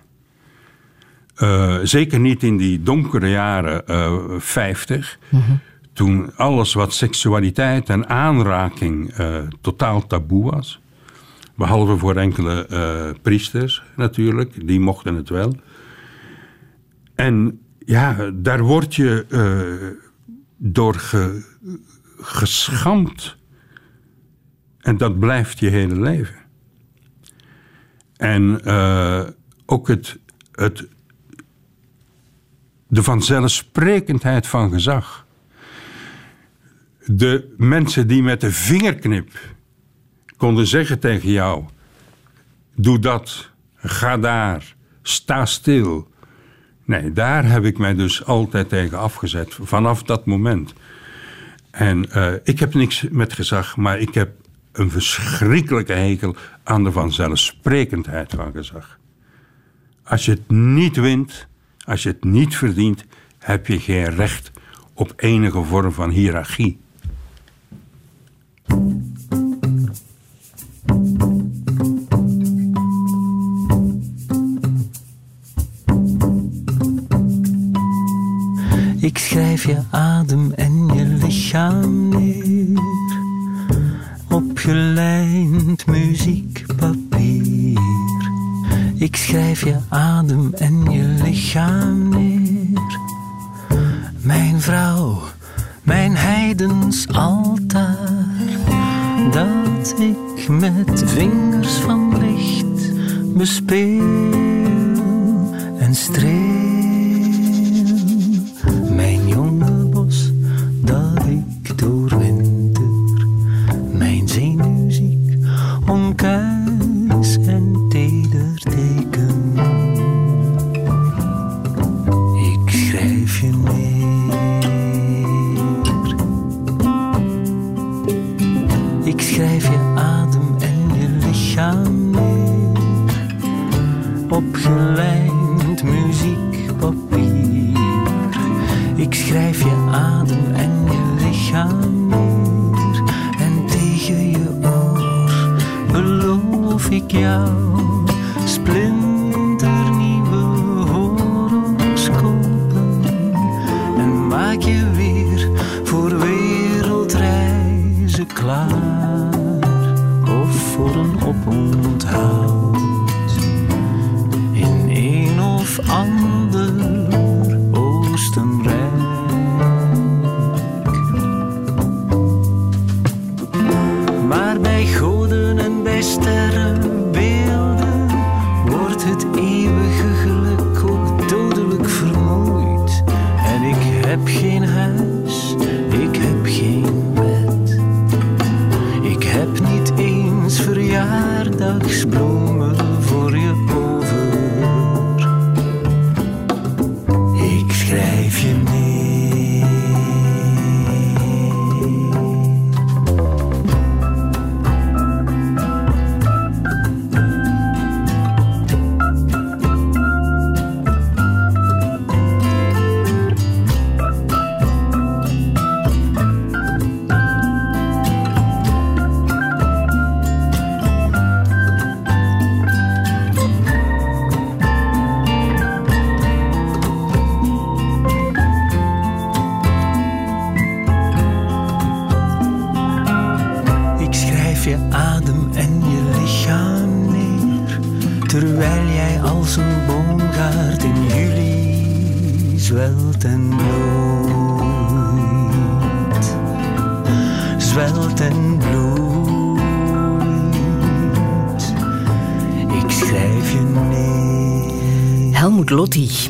Eh, zeker niet in die donkere jaren eh 50. Toen alles wat seksualiteit en aanraking eh, totaal taboe was. Behalve voor enkele priesters natuurlijk, die mochten het wel. En ja, daar word je door ge, geschampt. En dat blijft je hele leven. En eh, ook het, het, de vanzelfsprekendheid van gezag. De mensen die met de vingerknip konden zeggen tegen jou: doe dat, ga daar, sta stil. Nee, daar heb ik mij dus altijd tegen afgezet, vanaf dat moment. En eh, ik heb niks met gezag, maar ik heb een verschrikkelijke hekel aan de vanzelfsprekendheid van gezag. Als je het niet wint, als je het niet verdient, heb je geen recht op enige vorm van hiërarchie. Ik schrijf je adem en je lichaam neer op gelijnd muziekpapier. Ik schrijf je adem en je lichaam neer. Mijn vrouw, mijn heidens altaar, dat ik met vingers van licht bespeel en streel. Mijn jonge bos dat ik doorwinter, opgelijnd muziekpapier. Ik schrijf je adem en je lichaam neer. En tegen je oor beloof ik jou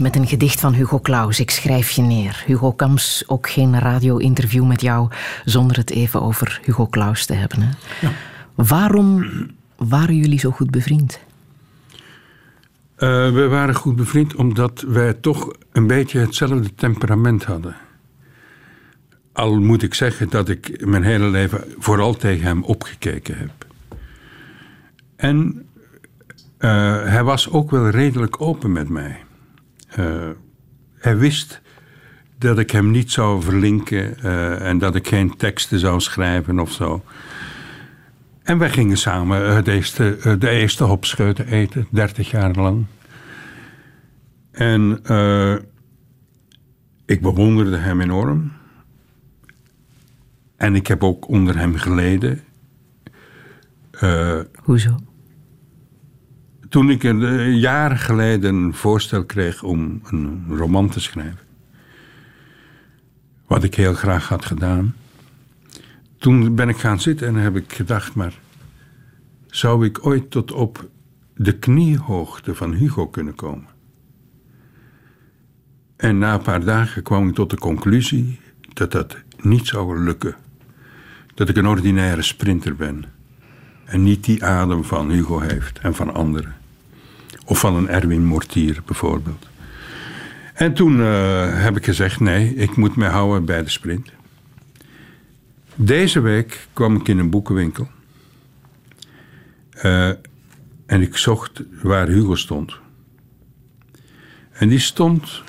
met een gedicht van Hugo Claus. Ik schrijf je neer. Hugo Kams, ook geen radio-interview met jou zonder het even over Hugo Claus te hebben. Hè? Waarom waren jullie zo goed bevriend? Eh, we waren goed bevriend omdat wij toch een beetje hetzelfde temperament hadden. Al moet ik zeggen dat ik mijn hele leven vooral tegen hem opgekeken heb. En eh, hij was ook wel redelijk open met mij. Eh, hij wist dat ik hem niet zou verlinken eh, en dat ik geen teksten zou schrijven of zo. En wij gingen samen het eerste, eh, de eerste hopscheuten eten, 30 jaar lang. En eh, ik bewonderde hem enorm. En ik heb ook onder hem geleden. Eh, Hoezo? Toen ik een, eh, jaren geleden een voorstel kreeg om een roman te schrijven. Wat ik heel graag had gedaan. Toen ben ik gaan zitten en heb ik gedacht, maar zou ik ooit tot op de kniehoogte van Hugo kunnen komen? En na een paar dagen kwam ik tot de conclusie dat dat niet zou lukken. Dat ik een ordinaire sprinter ben. En niet die adem van Hugo heeft en van anderen. Of van een Erwin Mortier bijvoorbeeld. En toen eh, heb ik gezegd: nee, ik moet me houden bij de sprint. Deze week kwam ik in een boekenwinkel. Eh, en ik zocht waar Hugo stond. En die stond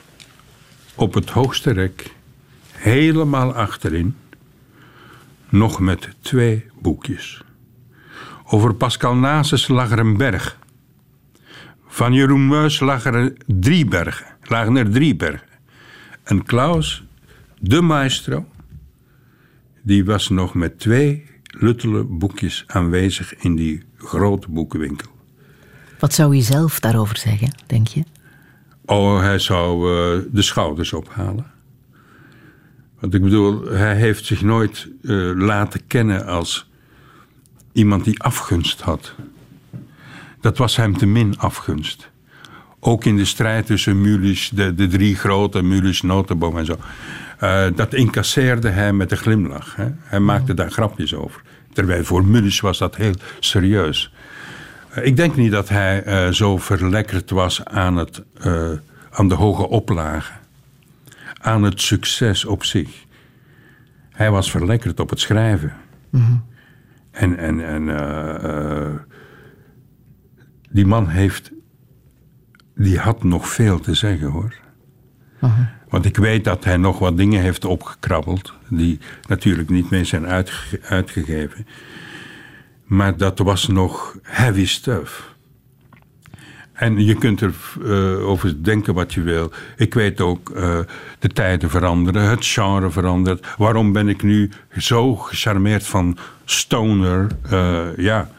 op het hoogste rek, helemaal achterin, nog met twee boekjes. Over Pascal Nasus lag er een berg. Van Jeroen Meus lag er drie bergen. Lagen er drie bergen. En Klaus, de maestro, die was nog met twee luttele boekjes aanwezig in die grote boekenwinkel. Wat zou je zelf daarover zeggen, denk je? Oh, hij zou eh, de schouders ophalen. Want ik bedoel, hij heeft zich nooit eh, laten kennen als iemand die afgunst had. Dat was hem te min afgunst. Ook in de strijd tussen Mulisch, de, de drie grote, Mulisch, Notenboom en zo. Eh, dat incasseerde hij met een glimlach. Hè? Hij maakte daar grapjes over. Terwijl voor Mulisch was dat heel serieus. Eh, ik denk niet dat hij eh, zo verlekkerd was aan, het, aan de hoge oplagen. Aan het succes op zich. Hij was verlekkerd op het schrijven. En, en, en eh, die man heeft die had nog veel te zeggen hoor. Want ik weet dat hij nog wat dingen heeft opgekrabbeld, die natuurlijk niet meer zijn uitge- uitgegeven. Maar dat was nog heavy stuff. En je kunt er eh, over denken wat je wil. Ik weet ook, eh, de tijden veranderen, het genre verandert. Waarom ben ik nu zo gecharmeerd van Stoner? Eh, ja,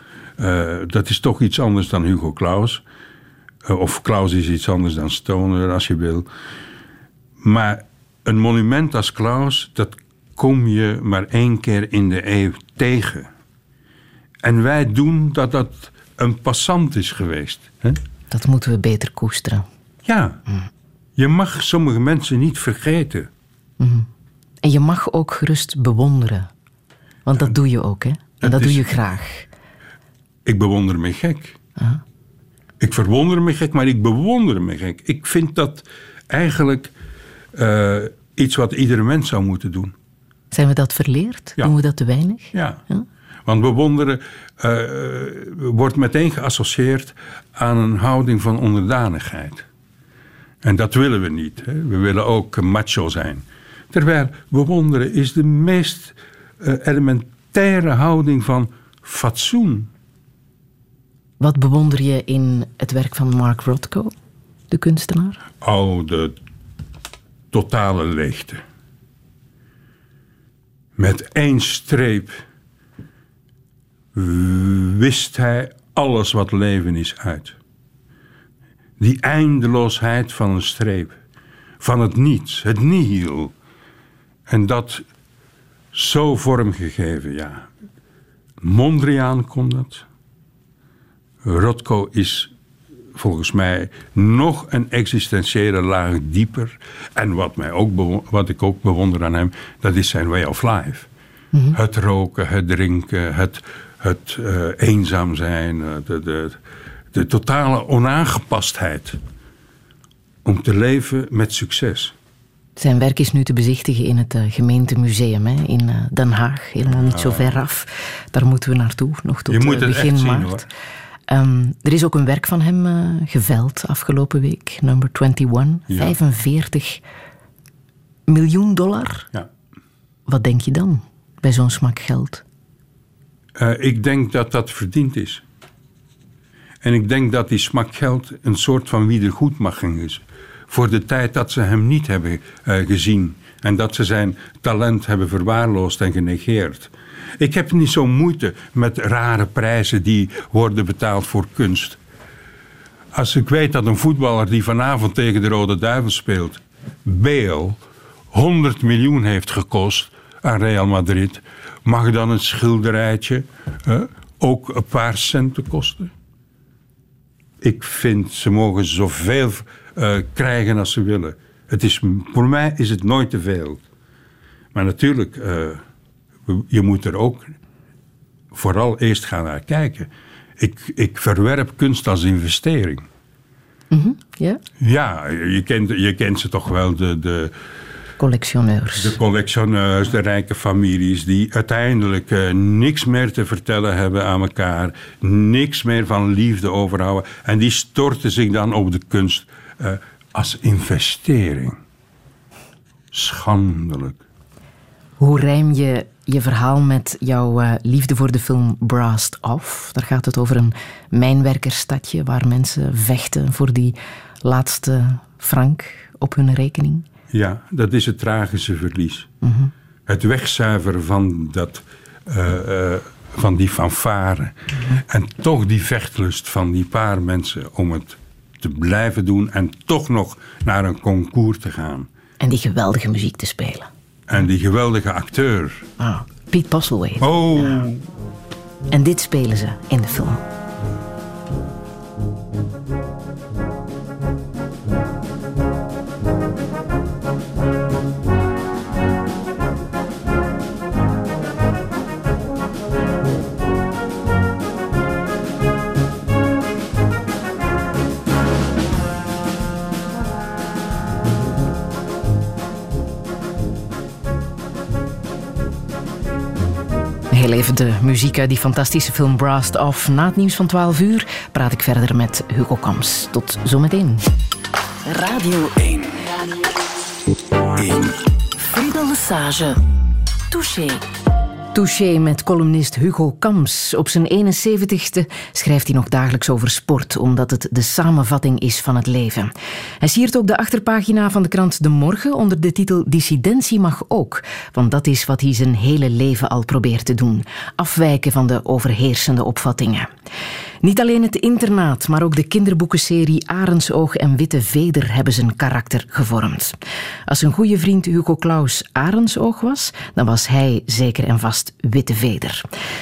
eh, dat is toch iets anders dan Hugo Claus. Eh, of Claus is iets anders dan Stoner, als je wil. Maar een monument als Klaus, dat kom je maar één keer in de eeuw tegen. En wij doen dat dat een passant is geweest. Hè? Dat moeten we beter koesteren. Ja, je mag sommige mensen niet vergeten. En je mag ook gerust bewonderen. Want dat doe je ook, hè? En Het dat doe je graag. Ik bewonder me gek. Ik verwonder me gek, maar ik bewonder me gek. Ik vind dat eigenlijk eh, iets wat iedere mens zou moeten doen. Zijn we dat verleerd? Ja. Doen we dat te weinig? Ja. Ja. Want bewonderen eh, wordt meteen geassocieerd aan een houding van onderdanigheid. En dat willen we niet. Hè. We willen ook macho zijn. Terwijl bewonderen is de meest eh, elementaire houding van fatsoen. Wat bewonder je in het werk van Mark Rothko, de kunstenaar? Oh, de totale leegte. Met één streep wist hij alles wat leven is uit. Die eindeloosheid van een streep. Van het niets, het nihil. En dat zo vormgegeven, ja. Mondriaan kon dat. Rothko is volgens mij nog een existentiële laag dieper. En wat, mij ook wat ik ook bewonder aan hem, dat is zijn way of life. Het roken, het drinken, het, het eh, eenzaam zijn, eh, de, de, de totale onaangepastheid. Om te leven met succes. Zijn werk is nu te bezichtigen in het eh, gemeentemuseum hè, in Den Haag, helemaal niet zo ver af. Daar moeten we naartoe, nog tot begin zien, Ehm, er is ook een werk van hem eh, geveld afgelopen week, number 21, Ja. 45 miljoen dollar. Ja. Wat denk je dan bij zo'n smak geld? Eh, ik denk dat dat verdiend is. En ik denk dat die smak geld een soort van wiedergoedmaching is. Voor de tijd dat ze hem niet hebben eh, gezien. En dat ze zijn talent hebben verwaarloosd en genegeerd. Ik heb niet zo moeite met rare prijzen die worden betaald voor kunst. Als ik weet dat een voetballer die vanavond tegen de Rode Duivel speelt, Bale, 100 miljoen heeft gekost aan Real Madrid, mag dan een schilderijtje ook een paar centen kosten? Ik vind ze mogen zoveel eh, krijgen als ze willen. Het is, voor mij is het nooit te veel. Maar natuurlijk, eh, je moet er ook vooral eerst gaan naar kijken. Ik, ik verwerp kunst als investering. Ja? Ja, je kent, je kent ze toch wel, de, de, Collectioneurs. de collectioneurs, de rijke families... die uiteindelijk eh, niks meer te vertellen hebben aan elkaar... niks meer van liefde overhouden... en die storten zich dan op de kunst eh, als investering. Schandelijk. Hoe rijm je je verhaal met jouw eh, liefde voor de film Brassed Off? Daar gaat het over een mijnwerkerstadje waar mensen vechten voor die laatste frank op hun rekening. Ja, dat is het tragische verlies. Het wegzuiveren van, dat, eh, van die fanfare. En toch die vechtlust van die paar mensen om het te blijven doen... en toch nog naar een concours te gaan. En die geweldige muziek te spelen. En die geweldige acteur. Ah, Piet Postlethwaite. Oh, En dit spelen ze in de film. Heel even de muziek uit die fantastische film Brast Off. Na het nieuws van 12 uur praat ik verder met Hugo Kams. Tot zometeen. Radio 1. 1. Friedel Lesage. Touché. Touché met columnist Hugo Kams. Op zijn 71ste schrijft hij nog dagelijks over sport, omdat het de samenvatting is van het leven. Hij siert ook de achterpagina van de krant De Morgen onder de titel Dissidentie mag ook, want dat is wat hij zijn hele leven al probeert te doen: afwijken van de overheersende opvattingen. Niet alleen het internaat, maar ook de kinderboekenserie Arendsoog en Witte Veder hebben zijn karakter gevormd. Als een goede vriend Hugo Claus Arendsoog was, dan was hij zeker en vast Witte Veder.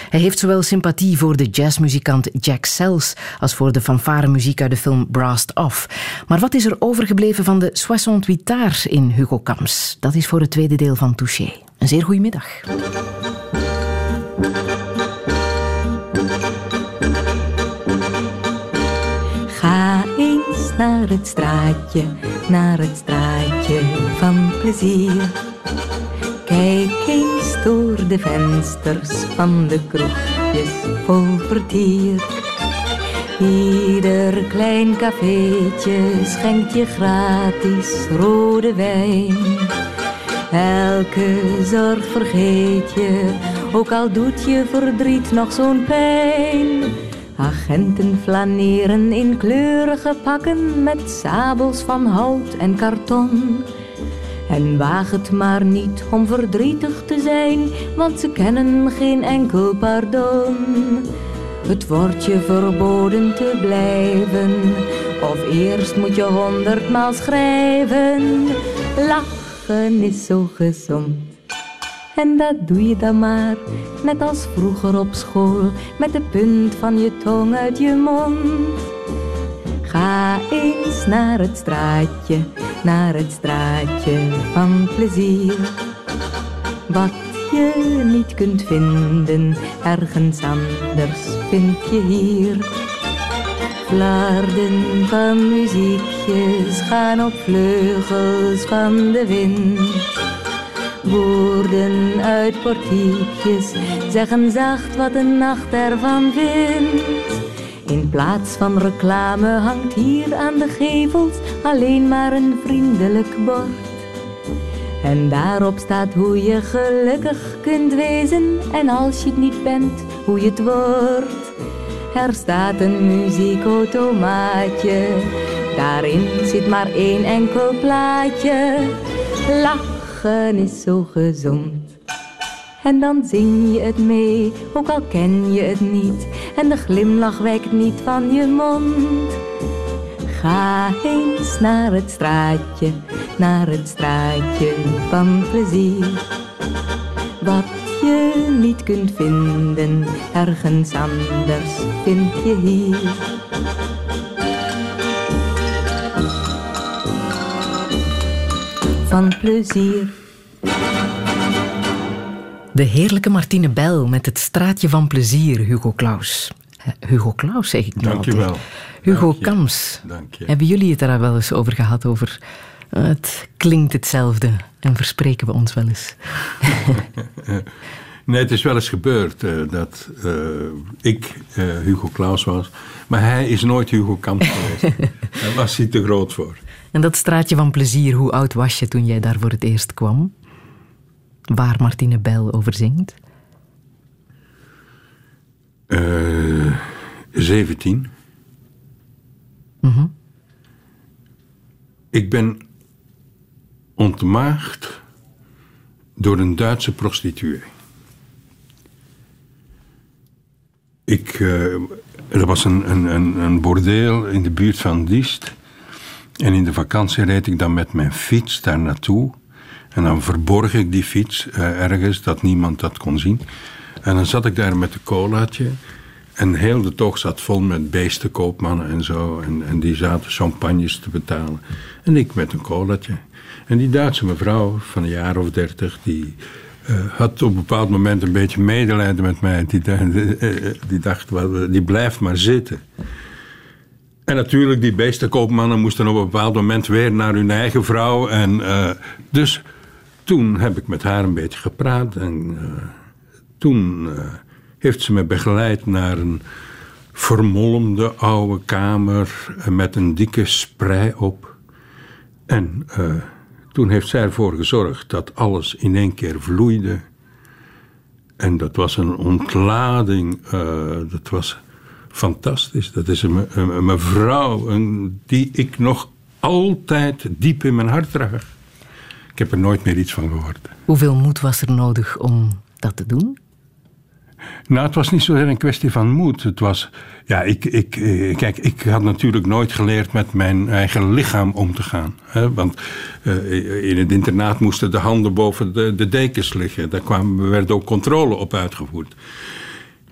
Hij heeft zowel sympathie voor de jazzmuzikant Jack Sells als voor de fanfaremuziek uit de film Brast Off. Maar wat is er overgebleven van de Soixante Tard in Hugo Kams? Dat is voor het tweede deel van Touché. Een zeer goede middag. Naar het straatje, naar het straatje van plezier. Kijk eens door de vensters van de kroegjes vol vertier. Ieder klein cafeetje schenkt je gratis rode wijn. Elke zorg vergeet je, ook al doet je verdriet nog zo'n pijn. Agenten flaneren in kleurige pakken met sabels van hout en karton. En waag het maar niet om verdrietig te zijn, want ze kennen geen enkel pardon. Het wordt je verboden te blijven, of eerst moet je honderdmaal schrijven. Lachen is zo gezond. En dat doe je dan maar, net als vroeger op school, met de punt van je tong uit je mond. Ga eens naar het straatje, naar het straatje van plezier. Wat je niet kunt vinden, ergens anders vind je hier. Flarden van muziekjes gaan op vleugels van de wind. Woorden uit portiekjes zeggen zacht wat de nacht ervan vindt. In plaats van reclame hangt hier aan de gevels alleen maar een vriendelijk bord. En daarop staat hoe je gelukkig kunt wezen en als je het niet bent, hoe je het wordt. Er staat een muziekautomaatje, daarin zit maar één enkel plaatje. Is zo gezond. En dan zing je het mee, ook al ken je het niet. En de glimlach wijkt niet van je mond. Ga eens naar het straatje, naar het straatje van plezier. Wat je niet kunt vinden, ergens anders vind je hier. Van plezier. De heerlijke Martine Bel met het straatje van plezier, Hugo Claus. Eh, Hugo Claus zeg ik nu Dank je wel. Hugo Dank je. Kams. Dank je. Hebben jullie het daar wel eens over gehad? Over eh, het klinkt hetzelfde en verspreken we ons wel eens. Nee, het is wel eens gebeurd eh, dat eh, ik eh, Hugo Claus was. Maar hij is nooit Hugo Kamp geweest. Daar was hij te groot voor. En dat straatje van plezier, hoe oud was je toen jij daar voor het eerst kwam? Waar Martine Bel over zingt? Eh 17. Ik ben ontmaagd door een Duitse prostituee. Ik, eh, er was een, een, een, een bordeel in de buurt van Diest. En in de vakantie reed ik dan met mijn fiets daar naartoe. En dan verborg ik die fiets eh, ergens, dat niemand dat kon zien. En dan zat ik daar met een colaatje. En heel de tocht zat vol met beestenkoopmannen en zo. En, en die zaten champagnes te betalen. En ik met een colaatje. En die Duitse mevrouw van een jaar of dertig, die eh, had op een bepaald moment een beetje medelijden met mij. Die, eh, die dacht, die blijft maar zitten. En natuurlijk, die beestenkoopmannen moesten op een bepaald moment weer naar hun eigen vrouw. En, eh, dus toen heb ik met haar een beetje gepraat. En eh, toen eh, heeft ze me begeleid naar een vermolmde oude kamer met een dikke sprei op. En toen heeft zij ervoor gezorgd dat alles in één keer vloeide. En dat was een ontlading. dat was fantastisch. Dat is een, een, een mevrouw een- die ik nog altijd diep in mijn hart draag. Ik heb er nooit meer iets van gehoord. Hoeveel moed was er nodig om dat te doen? Nou, het was niet zozeer een kwestie van moed. Het was, ja, ik, ik, eh, kijk, ik had natuurlijk nooit geleerd met mijn eigen lichaam om te gaan. Hè? Want eh, in het internaat moesten de handen boven de, de dekens liggen. Daar kwam, werd ook controle op uitgevoerd.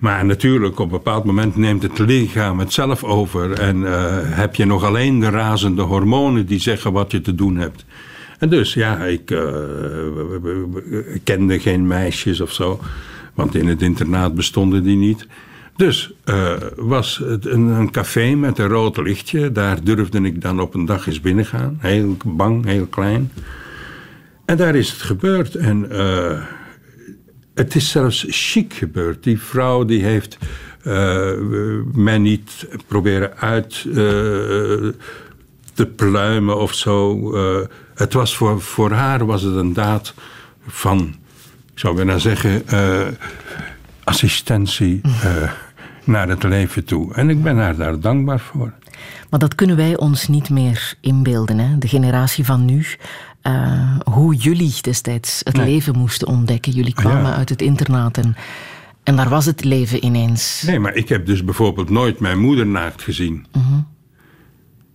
Maar natuurlijk, op een bepaald moment neemt het lichaam het zelf over. En eh, heb je nog alleen de razende hormonen die zeggen wat je te doen hebt. En dus, ja, ik eh, kende geen meisjes of zo. Want in het internaat bestonden die niet. Dus eh, was het een, een café met een rood lichtje. Daar durfde ik dan op een dag eens binnengaan. Heel bang, heel klein. En daar is het gebeurd. En het is zelfs chic gebeurd. Die vrouw die heeft eh, mij niet proberen uit eh, te pluimen of zo. Eh, het was voor, voor haar was het een daad van, ik zou bijna zeggen, assistentie naar het leven toe. En ik ben haar daar dankbaar voor. Maar dat kunnen wij ons niet meer inbeelden. Hè? De generatie van nu. Eh, hoe jullie destijds het Nee. leven moesten ontdekken. Jullie kwamen Ja. uit het internaat en, en daar was het leven ineens. Nee, maar ik heb dus bijvoorbeeld nooit mijn moeder naakt gezien.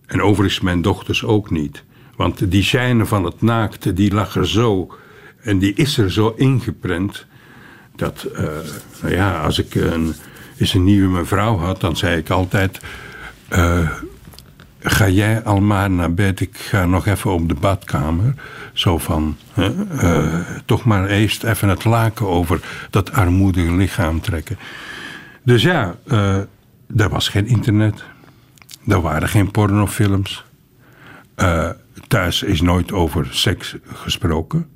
En overigens mijn dochters ook niet. Want die schijnen van het naakte, die lag er zo. En die is er zo ingeprent. Dat, eh, nou ja, als ik een, eens een nieuwe mevrouw had, dan zei ik altijd... eh, ga jij al maar naar bed, ik ga nog even op de badkamer. Zo van, eh, toch maar eerst even het laken over dat armoedige lichaam trekken. Dus ja, eh er was geen internet. Er waren geen pornofilms. Eh, thuis is nooit over seks gesproken.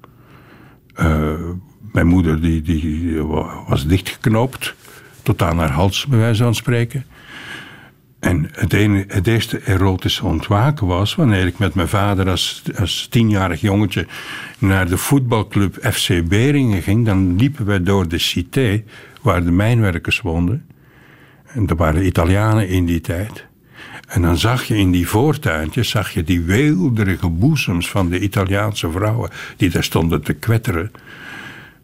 Mijn moeder die, die was dichtgeknoopt. Tot aan haar hals, bij wijze van spreken. En het, ene, het eerste erotische ontwaken was wanneer ik met mijn vader als, als tienjarig jongetje naar de voetbalclub FC Beringen ging. Dan liepen wij door de Cité, waar de mijnwerkers woonden. En er waren Italianen in die tijd. En dan zag je in die voortuintjes zag je die weelderige boezems van de Italiaanse vrouwen die daar stonden te kwetteren.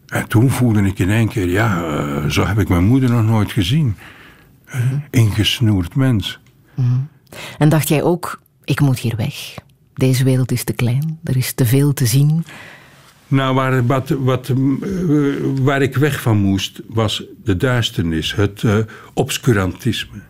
En toen voelde ik in één keer, ja, eh, zo heb ik mijn moeder nog nooit gezien. Ingesnoerd mens. En dacht jij ook, ik moet hier weg. Deze wereld is te klein, er is te veel te zien. Nou, waar, wat, wat, eh, waar ik weg van moest, was de duisternis, het eh, obscurantisme.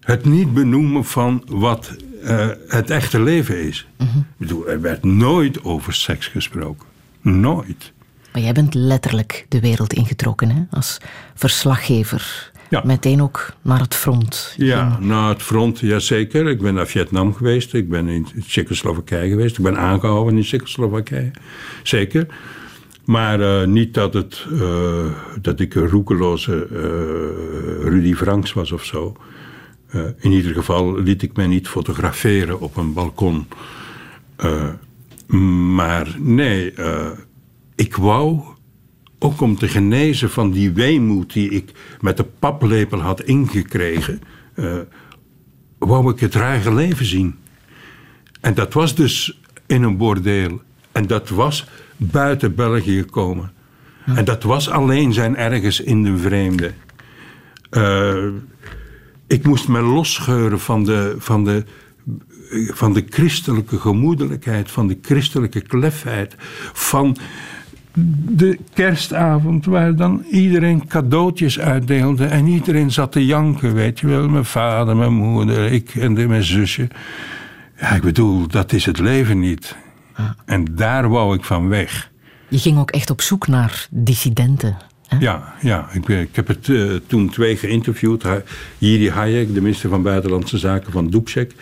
Het niet benoemen van wat eh, het echte leven is. Ik bedoel, er werd nooit over seks gesproken. Nooit. Maar jij bent letterlijk de wereld ingetrokken, hè? als verslaggever. Ja. Meteen ook naar het front. Ja, ging- naar het front, jazeker. Ik ben naar Vietnam geweest. Ik ben in Tsjechoslowakije geweest. Ik ben aangehouden in Tsjechoslowakije. Zeker. Maar eh, niet dat, het, eh, dat ik een roekeloze eh, Rudy Franks was of zo. In ieder geval liet ik mij niet fotograferen op een balkon. Maar nee, ik wou ook om te genezen van die weemoed die ik met de paplepel had ingekregen, eh, wou ik het ruige leven zien. En dat was dus in een bordeel. En dat was buiten België komen. En dat was alleen zijn ergens in de vreemde. Eh, ik moest me losscheuren van de, van, de, van de christelijke gemoedelijkheid, van de christelijke klefheid, van de kerstavond waar dan iedereen cadeautjes uitdeelde en iedereen zat te janken, weet je wel. Mijn vader, mijn moeder, ik en de- mijn zusje. Ja, ik bedoel, dat is het leven niet. En daar wou ik van weg. Je ging ook echt op zoek naar dissidenten. Hè? Ja, ja ik, heb het eh, toen twee geïnterviewd. Jiri Hayek, de minister van Buitenlandse Zaken van Dubček.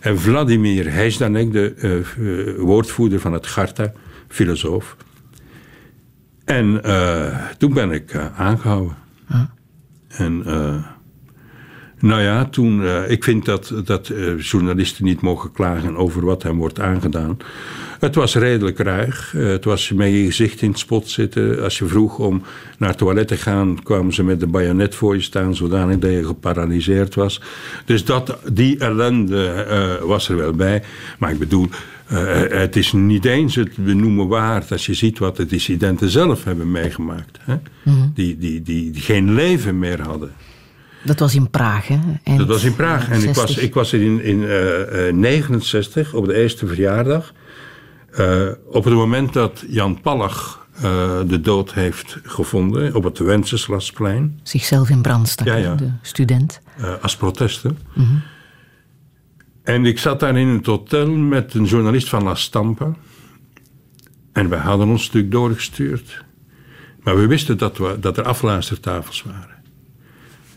En Vladimir Hejdanek, de eh, eh, woordvoerder van het Garta, filosoof. En eh, toen ben ik eh, aangehouden. En eh, nou ja, toen, eh, ik vind dat, dat eh, journalisten niet mogen klagen over wat hen wordt aangedaan. Het was redelijk ruig. Eh, het was met je gezicht in het spot zitten. Als je vroeg om naar het toilet te gaan, kwamen ze met de bajonet voor je staan, zodanig dat je geparalyseerd was. Dus dat, die ellende was er wel bij. Maar ik bedoel, het is niet eens het benoemen waard als je ziet wat de dissidenten zelf hebben meegemaakt. Hè? Die, die, die, die geen leven meer hadden. Dat was in Praag, hè? Eind Dat was in Praag. En ik was, 60. ik was in, in eh, eh, 69, op de eerste verjaardag. Eh, op het moment dat Jan Pallag de dood heeft gevonden op het Wenceslasplein. Zichzelf in brand stak, Ja, hè, ja. de student. als protesten. En ik zat daar in het hotel met een journalist van La Stampa. En wij hadden ons stuk doorgestuurd. Maar we wisten dat, we, dat er afluistertafels waren.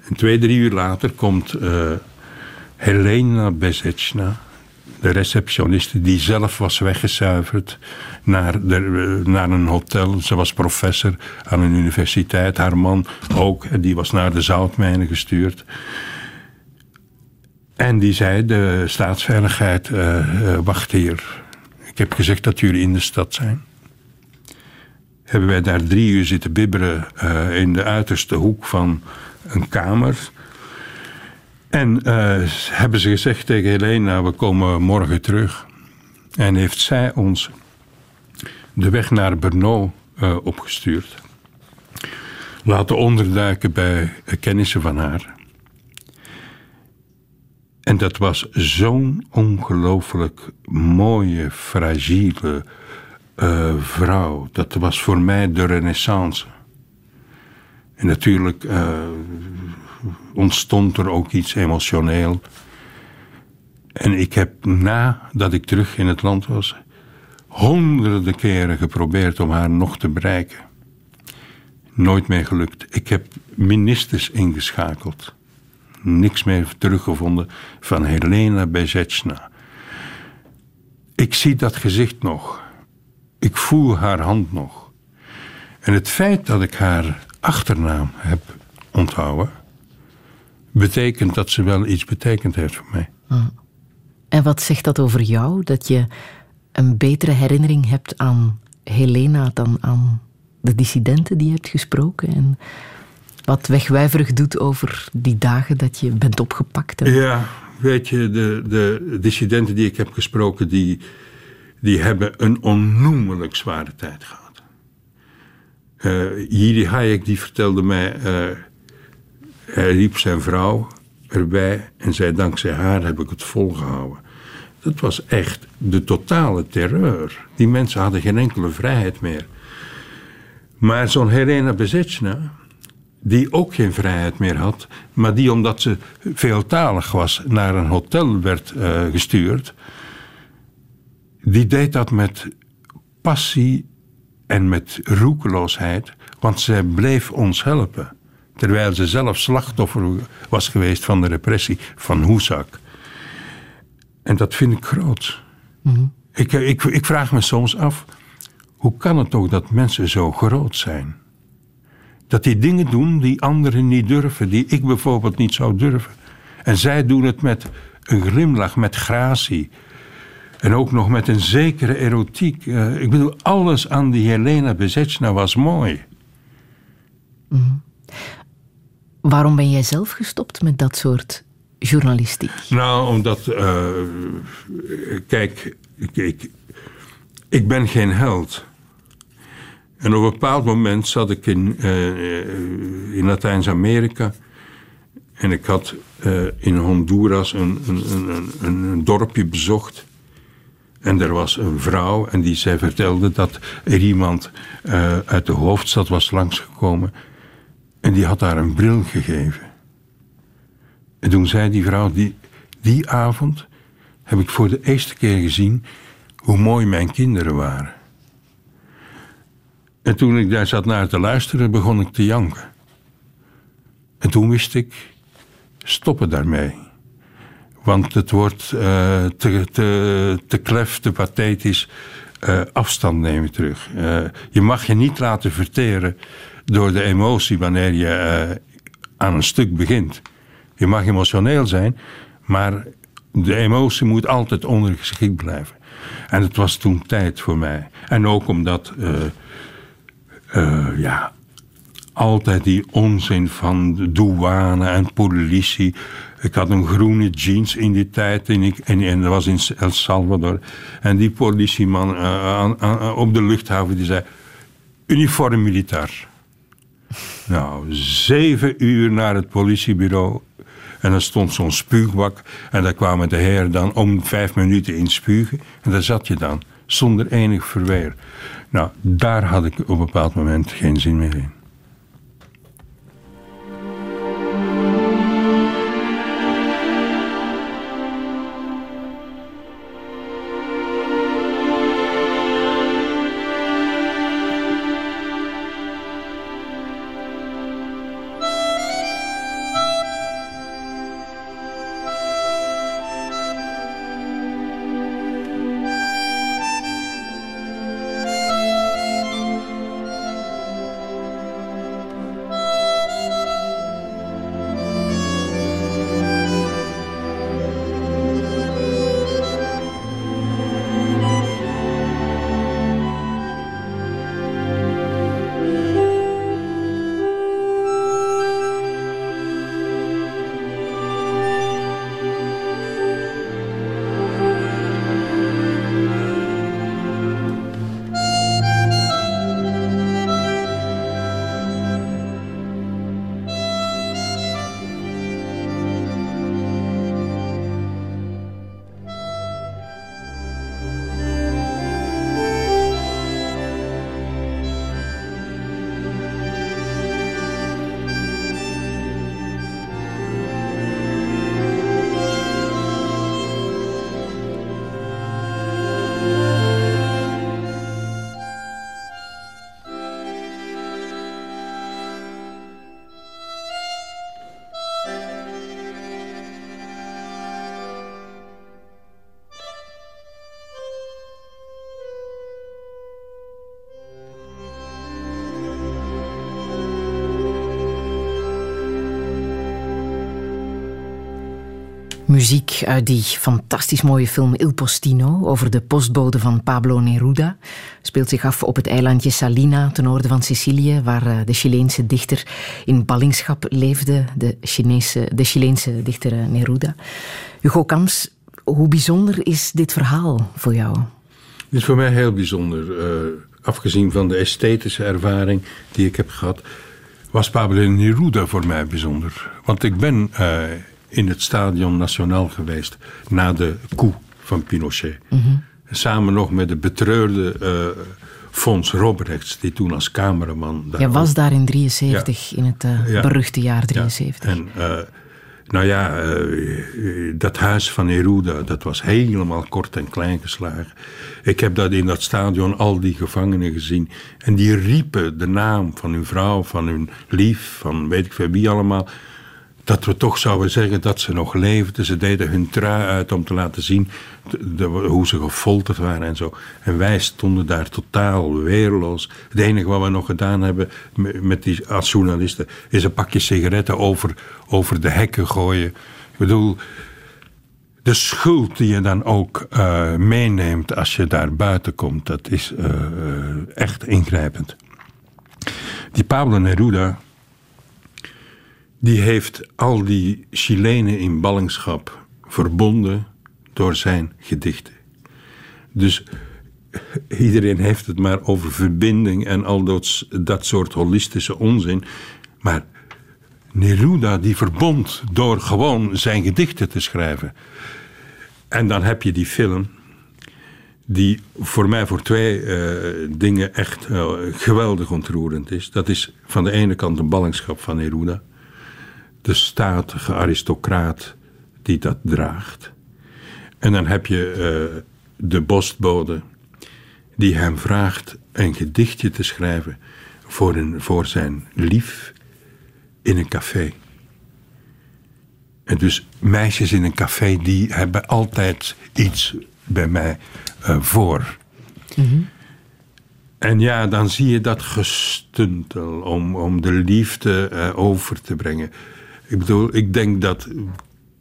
En twee, drie uur later komt eh, Helena Bezetsna, de receptioniste, die zelf was weggezuiverd naar, de, eh, naar een hotel. Ze was professor aan een universiteit. Haar man ook, die was naar de zoutmijnen gestuurd. En die zei, de staatsveiligheid eh, wacht hier. Ik heb gezegd dat jullie in de stad zijn. Hebben wij daar drie uur zitten bibberen in de uiterste hoek van een kamer. En eh, hebben ze gezegd tegen Helena, we komen morgen terug. En heeft zij ons de weg naar Brno eh, opgestuurd. Laten onderduiken bij eh, kennissen van haar. En dat was zo'n ongelooflijk mooie, fragiele eh, vrouw. Dat was voor mij de renaissance. En natuurlijk eh, ontstond er ook iets emotioneel. En ik heb nadat ik terug in het land was, honderden keren geprobeerd om haar nog te bereiken. Nooit meer gelukt. Ik heb ministers ingeschakeld. Niks meer teruggevonden van Helena Bezetsna. Ik zie dat gezicht nog. Ik voel haar hand nog. En het feit dat ik haar achternaam heb onthouden, betekent dat ze wel iets betekend heeft voor mij. En wat zegt dat over jou? Dat je een betere herinnering hebt aan Helena dan aan de dissidenten die je hebt gesproken? En wat wegwijverig doet over die dagen dat je bent opgepakt? En- Ja, weet je, de, de dissidenten die ik heb gesproken, die, die hebben een onnoemelijk zware tijd gehad. Eh Jiri Hayek die vertelde mij, eh, hij riep zijn vrouw erbij en zei dankzij haar heb ik het volgehouden. Dat was echt de totale terreur. Die mensen hadden geen enkele vrijheid meer. Maar zo'n Helena Bezetsna, die ook geen vrijheid meer had, maar die omdat ze veeltalig was naar een hotel werd eh, gestuurd, die deed dat met passie en met roekeloosheid, want zij bleef ons helpen. Terwijl ze zelf slachtoffer was geweest van de repressie van Hoesak. En dat vind ik groot. ik, ik, ik vraag me soms af, hoe kan het toch dat mensen zo groot zijn? Dat die dingen doen die anderen niet durven, die ik bijvoorbeeld niet zou durven. En zij doen het met een glimlach, met gratie. En ook nog met een zekere erotiek. Eh, ik bedoel, alles aan die Helena Bezetsna was mooi. Waarom ben jij zelf gestopt met dat soort journalistiek? Nou, omdat, eh, kijk, ik, ik, ik ben geen held. En op een bepaald moment zat ik in, eh, in Latijns-Amerika. En ik had in Honduras een, een, een, een dorpje bezocht. En er was een vrouw en die zij vertelde dat er iemand eh, uit de hoofdstad was langsgekomen. En die had haar een bril gegeven. En toen zei die vrouw, die, die avond heb ik voor de eerste keer gezien hoe mooi mijn kinderen waren. En toen ik daar zat naar te luisteren, begon ik te janken. En toen wist ik, stoppen daarmee. Want het wordt eh, te, te, te klef, te pathetisch eh, afstand nemen terug. Eh, je mag je niet laten verteren door de emotie wanneer je aan een stuk begint. Je mag emotioneel zijn, maar de emotie moet altijd ondergeschikt blijven. En het was toen tijd voor mij. En ook omdat, ja, altijd die onzin van douane en politie. Ik had een groene jeans in die tijd en, ik, en, en dat was in El Salvador. En die politieman uh, op de luchthaven die zei: uniform militair. Nou, zeven uur naar het politiebureau. En dan stond zo'n spuugbak. En daar kwamen de heren dan om vijf minuten in spugen. En daar zat je dan, zonder enig verweer. Nou, daar had ik op een bepaald moment geen zin meer in. Uit die fantastisch mooie film Il Postino over de postbode van Pablo Neruda. Speelt zich af op het eilandje Salina ten noorden van Sicilië, waar eh, de Chileense dichter in ballingschap leefde, de, Chinese, de Chileense dichter eh, Neruda. Hugo Kams, hoe bijzonder is dit verhaal voor jou? Het is voor mij heel bijzonder. Uh, afgezien van de esthetische ervaring die ik heb gehad, was Pablo Neruda voor mij bijzonder. Want ik ben in het Stadion Nationaal geweest na de coup van Pinochet. Mhm. Samen nog met de betreurde uh, Fons Robrechts, die toen als cameraman... Jij was daar in 73, in het uh, beruchte jaar 73. En, uh, nou ja, dat huis van Neruda, dat was helemaal kort en klein geslagen. Ik heb dat in dat stadion al die gevangenen gezien. En die riepen de naam van hun vrouw, van hun lief, van weet ik veel wie allemaal dat we toch zouden zeggen dat ze nog leefden. Ze deden hun trui uit om te laten zien hoe ze gefolterd waren en zo. En wij stonden daar totaal weerloos. Het enige wat we nog gedaan hebben met die, als journalisten... is een pakje sigaretten over, over de hekken gooien. Ik bedoel, de schuld die je dan ook uh, meeneemt als je daar buiten komt... dat is uh, echt ingrijpend. Die Pablo Neruda die heeft al die Chilenen in ballingschap verbonden door zijn gedichten. Dus iedereen heeft het maar over verbinding en al dat, dat soort holistische onzin. Maar Neruda die verbond door gewoon zijn gedichten te schrijven. En dan heb je die film, die voor mij voor twee uh, dingen echt uh, geweldig ontroerend is. Dat is van de ene kant de ballingschap van Neruda de statige aristocraat die dat draagt. En dan heb je uh, de bosbode die hem vraagt een gedichtje te schrijven voor, een, voor zijn lief in een café. En dus meisjes in een café die hebben altijd iets bij mij uh, voor. En ja, dan zie je dat gestuntel om, om de liefde eh, over te brengen. Ik bedoel, ik denk dat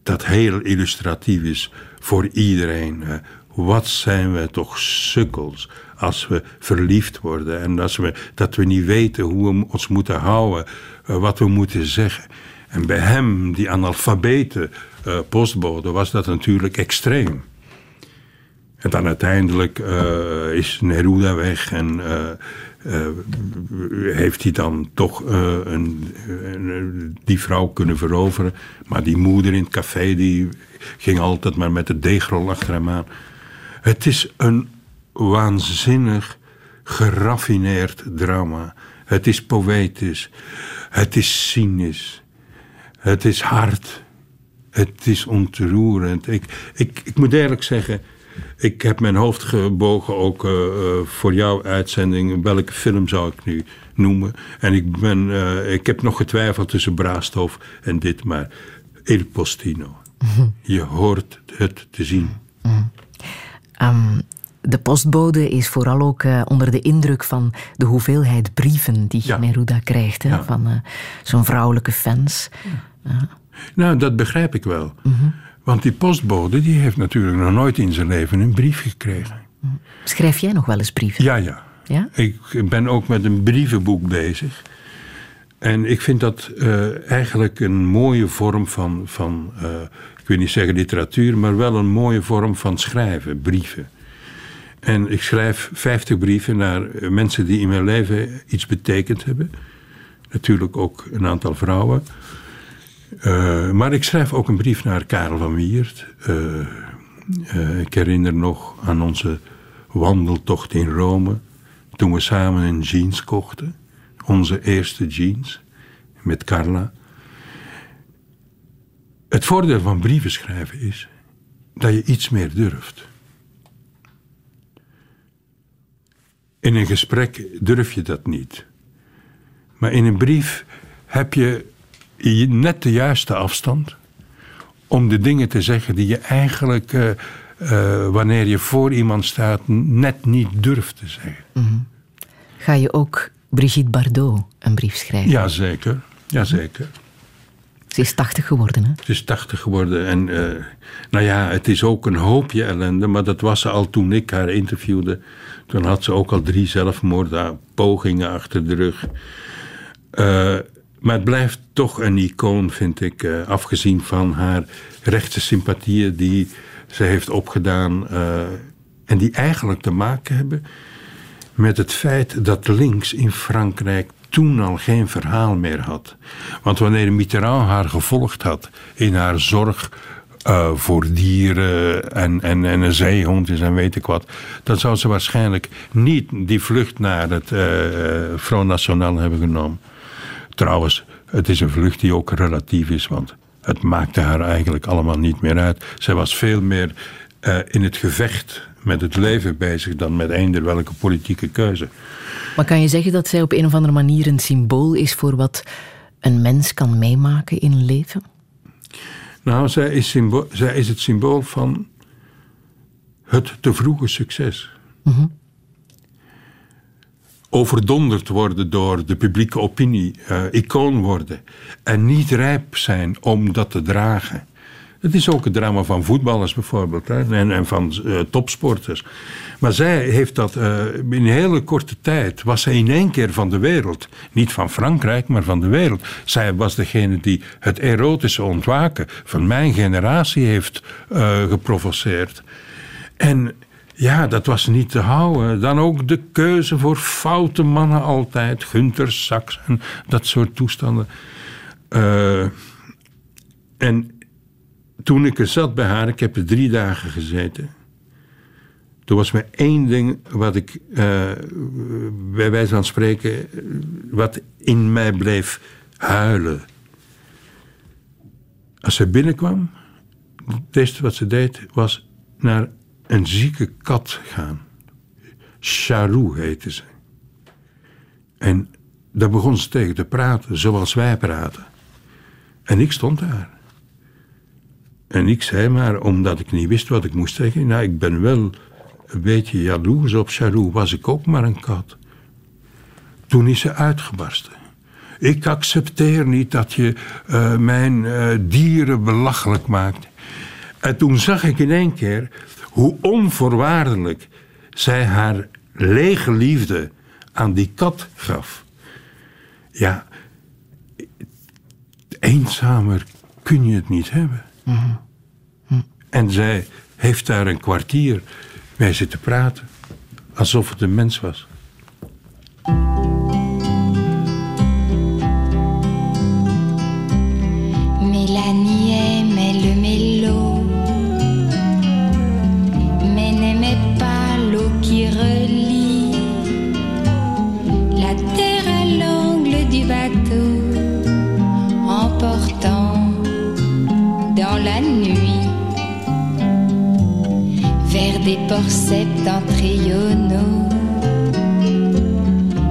dat heel illustratief is voor iedereen. wat zijn we toch sukkels als we verliefd worden en als we, dat we niet weten hoe we ons moeten houden, eh, wat we moeten zeggen. En bij hem, die analfabete eh, postbode, was dat natuurlijk extreem. En dan uiteindelijk eh, is Neruda weg en eh, heeft hij dan toch eh, een, een- die vrouw kunnen veroveren. Maar die moeder in het café die ging altijd maar met de deegrol achter hem aan. Het is een waanzinnig geraffineerd drama. Het is poëtisch. Het is cynisch. Het is hard. Het is ontroerend. Ik, ik, ik moet eerlijk zeggen, ik heb mijn hoofd gebogen ook eh, eh, voor jouw uitzending. Welke film zou ik nu noemen? En ik, ben, eh, ik heb nog getwijfeld tussen Braasthof en dit, maar Il Postino. Je hoort het te zien. Ehm, de postbode is vooral ook onder de indruk van de hoeveelheid brieven die Ja. Neruda krijgt hè, Ja. van zo'n vrouwelijke fans. Nou, dat begrijp ik wel. Want die postbode die heeft natuurlijk nog nooit in zijn leven een brief gekregen. Schrijf jij nog wel eens brieven? Ja, ja. Ja? Ik ben ook met een brievenboek bezig. En ik vind dat eh, eigenlijk een mooie vorm van, van eh, ik wil niet zeggen literatuur, maar wel een mooie vorm van schrijven, brieven. En ik schrijf 50 brieven naar eh, mensen die in mijn leven iets betekend hebben. Natuurlijk ook een aantal vrouwen. Eh, maar ik schrijf ook een brief naar Karel van Wiert. Eh, eh, ik herinner nog aan onze wandeltocht in Rome. Toen we samen een jeans kochten. Onze eerste jeans. Met Carla. Het voordeel van brieven schrijven is dat je iets meer durft. In een gesprek durf je dat niet. Maar in een brief heb je je net de juiste afstand om de dingen te zeggen die je eigenlijk, eh, eh, wanneer je voor iemand staat, net niet durft te zeggen. Ga je ook Brigitte Bardot een brief schrijven? Jazeker, jazeker. Ze is 80 geworden, hè? Het is 80 geworden en eh, nou ja, het is ook een hoopje ellende, maar dat was ze al toen ik haar interviewde. Toen had ze ook al drie zelfmoordpogingen achter de rug. Maar het blijft toch een icoon, vind ik, eh, afgezien van haar rechtse sympathieën die ze heeft opgedaan. eh, en die eigenlijk te maken hebben met het feit dat links in Frankrijk toen al geen verhaal meer had. Want wanneer Mitterrand haar gevolgd had in haar zorg eh, voor dieren en, en, en een zeehond is en weet ik wat, dan zou ze waarschijnlijk niet die vlucht naar het Front National hebben genomen. Trouwens, het is een vlucht die ook relatief is, want het maakte haar eigenlijk allemaal niet meer uit. Zij was veel meer eh, in het gevecht met het leven bezig dan met eender welke politieke keuze. Maar kan je zeggen dat zij op een of andere manier een symbool is voor wat een mens kan meemaken in een leven? Nou, zij is, symbool, zij is het symbool van het te vroege succes. Overdonderd worden door de publieke opinie, eh, icoon worden en niet rijp zijn om dat te dragen. Het is ook het drama van voetballers bijvoorbeeld hè, en, en van eh, topsporters. Maar zij heeft dat eh, in een hele korte tijd, was zij in één keer van de wereld. Niet van Frankrijk, maar van de wereld. Zij was degene die het erotische ontwaken van mijn generatie heeft geprovoceerd. En ja, dat was niet te houden. Dan ook de keuze voor foute mannen altijd. Gunther Sachs en dat soort toestanden. Eh, en toen ik er zat bij haar, ik heb er drie dagen gezeten. Er was maar één ding wat ik, eh, bij wijze van spreken, wat in mij bleef huilen. Als ze binnenkwam, het eerste wat ze deed was naar een zieke kat gaan. Charou heette ze. En daar begon ze tegen te praten, zoals wij praten. En ik stond daar. En ik zei maar, omdat ik niet wist wat ik moest zeggen, nou, ik ben wel een beetje jaloers op Charou, was ik ook maar een kat. Toen is ze uitgebarsten. Ik accepteer niet dat je uh, mijn uh, dieren belachelijk maakt. En toen zag ik in één keer hoe onvoorwaardelijk zij haar lege liefde aan die kat gaf. Ja, eenzamer kun je het niet hebben. Mm -hmm. En zij heeft daar een kwartier mee zitten praten, alsof het een mens was. Des ports septentrionaux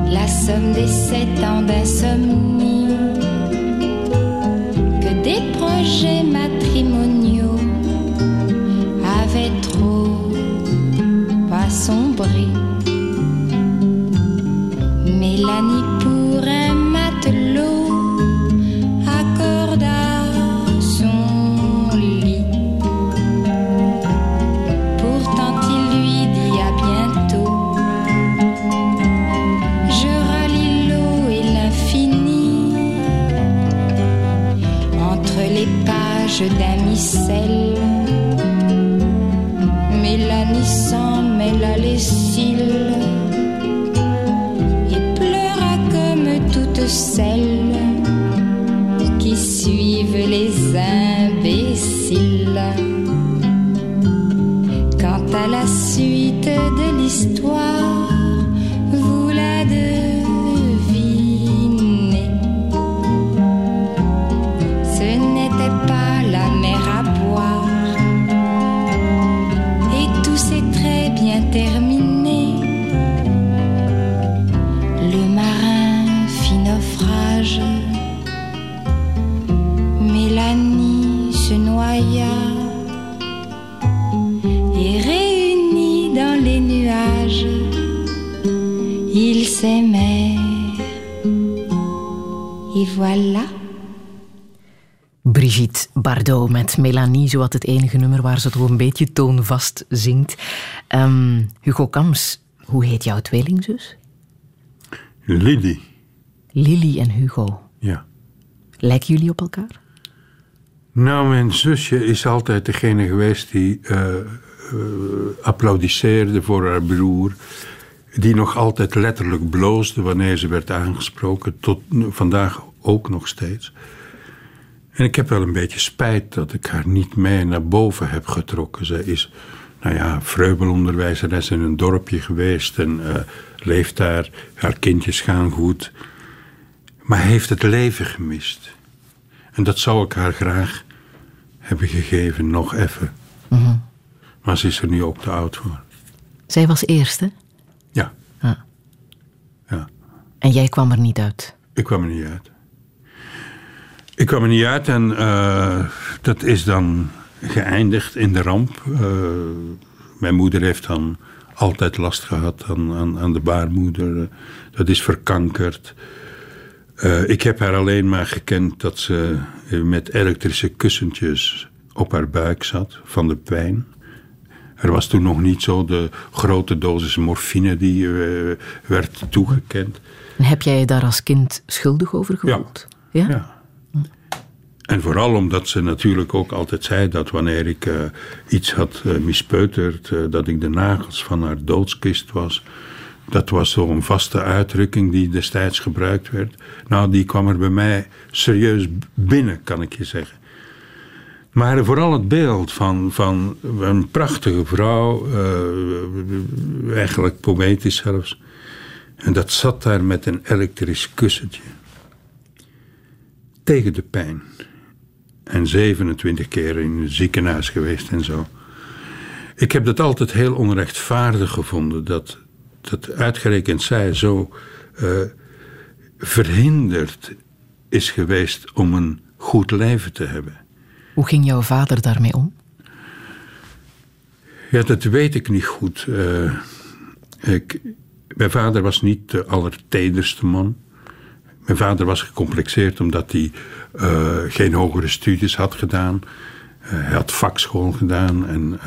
la somme des sept ans d'insomnie que des projets matrimoniaux avaient trop pas. Pages d'un. Mélanie s'en mêla les cils et pleura comme toutes celles qui suivent les imbéciles. Quant à la suite de l'histoire, voilà. Brigitte Bardot met Melanie, zo had het enige nummer waar ze toch een beetje toonvast zingt. Ehm, Hugo Kams, hoe heet jouw tweelingzus? Lily, Lily en Hugo. ja. Lijken jullie op elkaar? Nou, mijn zusje is altijd degene geweest die eh, eh, applaudisseerde voor haar broer. Die nog altijd letterlijk bloosde wanneer ze werd aangesproken. Tot vandaag ook nog steeds. En ik heb wel een beetje spijt dat ik haar niet mee naar boven heb getrokken. Zij is, nou ja, vreubelonderwijzeres in een dorpje geweest en eh, leeft daar. Haar kindjes gaan goed. Maar heeft het leven gemist. En dat zou ik haar graag hebben gegeven, nog even. Maar ze is er nu ook te oud voor. Zij was eerste Ja, Ah. ja. en jij kwam er niet uit. Ik kwam er niet uit. Ik kwam er niet uit en eh, dat is dan geëindigd in de ramp. Eh, mijn moeder heeft dan altijd last gehad aan, aan, aan de baarmoeder. Dat is verkankerd. Eh, ik heb haar alleen maar gekend dat ze met elektrische kussentjes op haar buik zat van de pijn. Er was toen nog niet zo de grote dosis morfine die werd toegekend. En heb jij je daar als kind schuldig over gevoeld? Ja. Ja. En vooral omdat ze natuurlijk ook altijd zei dat wanneer ik eh, iets had eh, mispeuterd, eh, dat ik de nagels van haar doodskist was. Dat was zo'n vaste uitdrukking die destijds gebruikt werd. Nou, die kwam er bij mij serieus binnen, kan ik je zeggen. Maar vooral het beeld van, van een prachtige vrouw, eigenlijk poëtisch zelfs. En dat zat daar met een elektrisch kussentje. Tegen de pijn. En 27 keer in het ziekenhuis geweest en zo. Ik heb dat altijd heel onrechtvaardig gevonden. Dat, dat uitgerekend zij zo eh, verhinderd is geweest om een goed leven te hebben. Hoe ging jouw vader daarmee om? Ja, dat weet ik niet goed. Eh, ik, mijn vader was niet de allertederste man. Mijn vader was gecomplexeerd omdat hij uh, geen hogere studies had gedaan. Uh, hij had vakschool gedaan en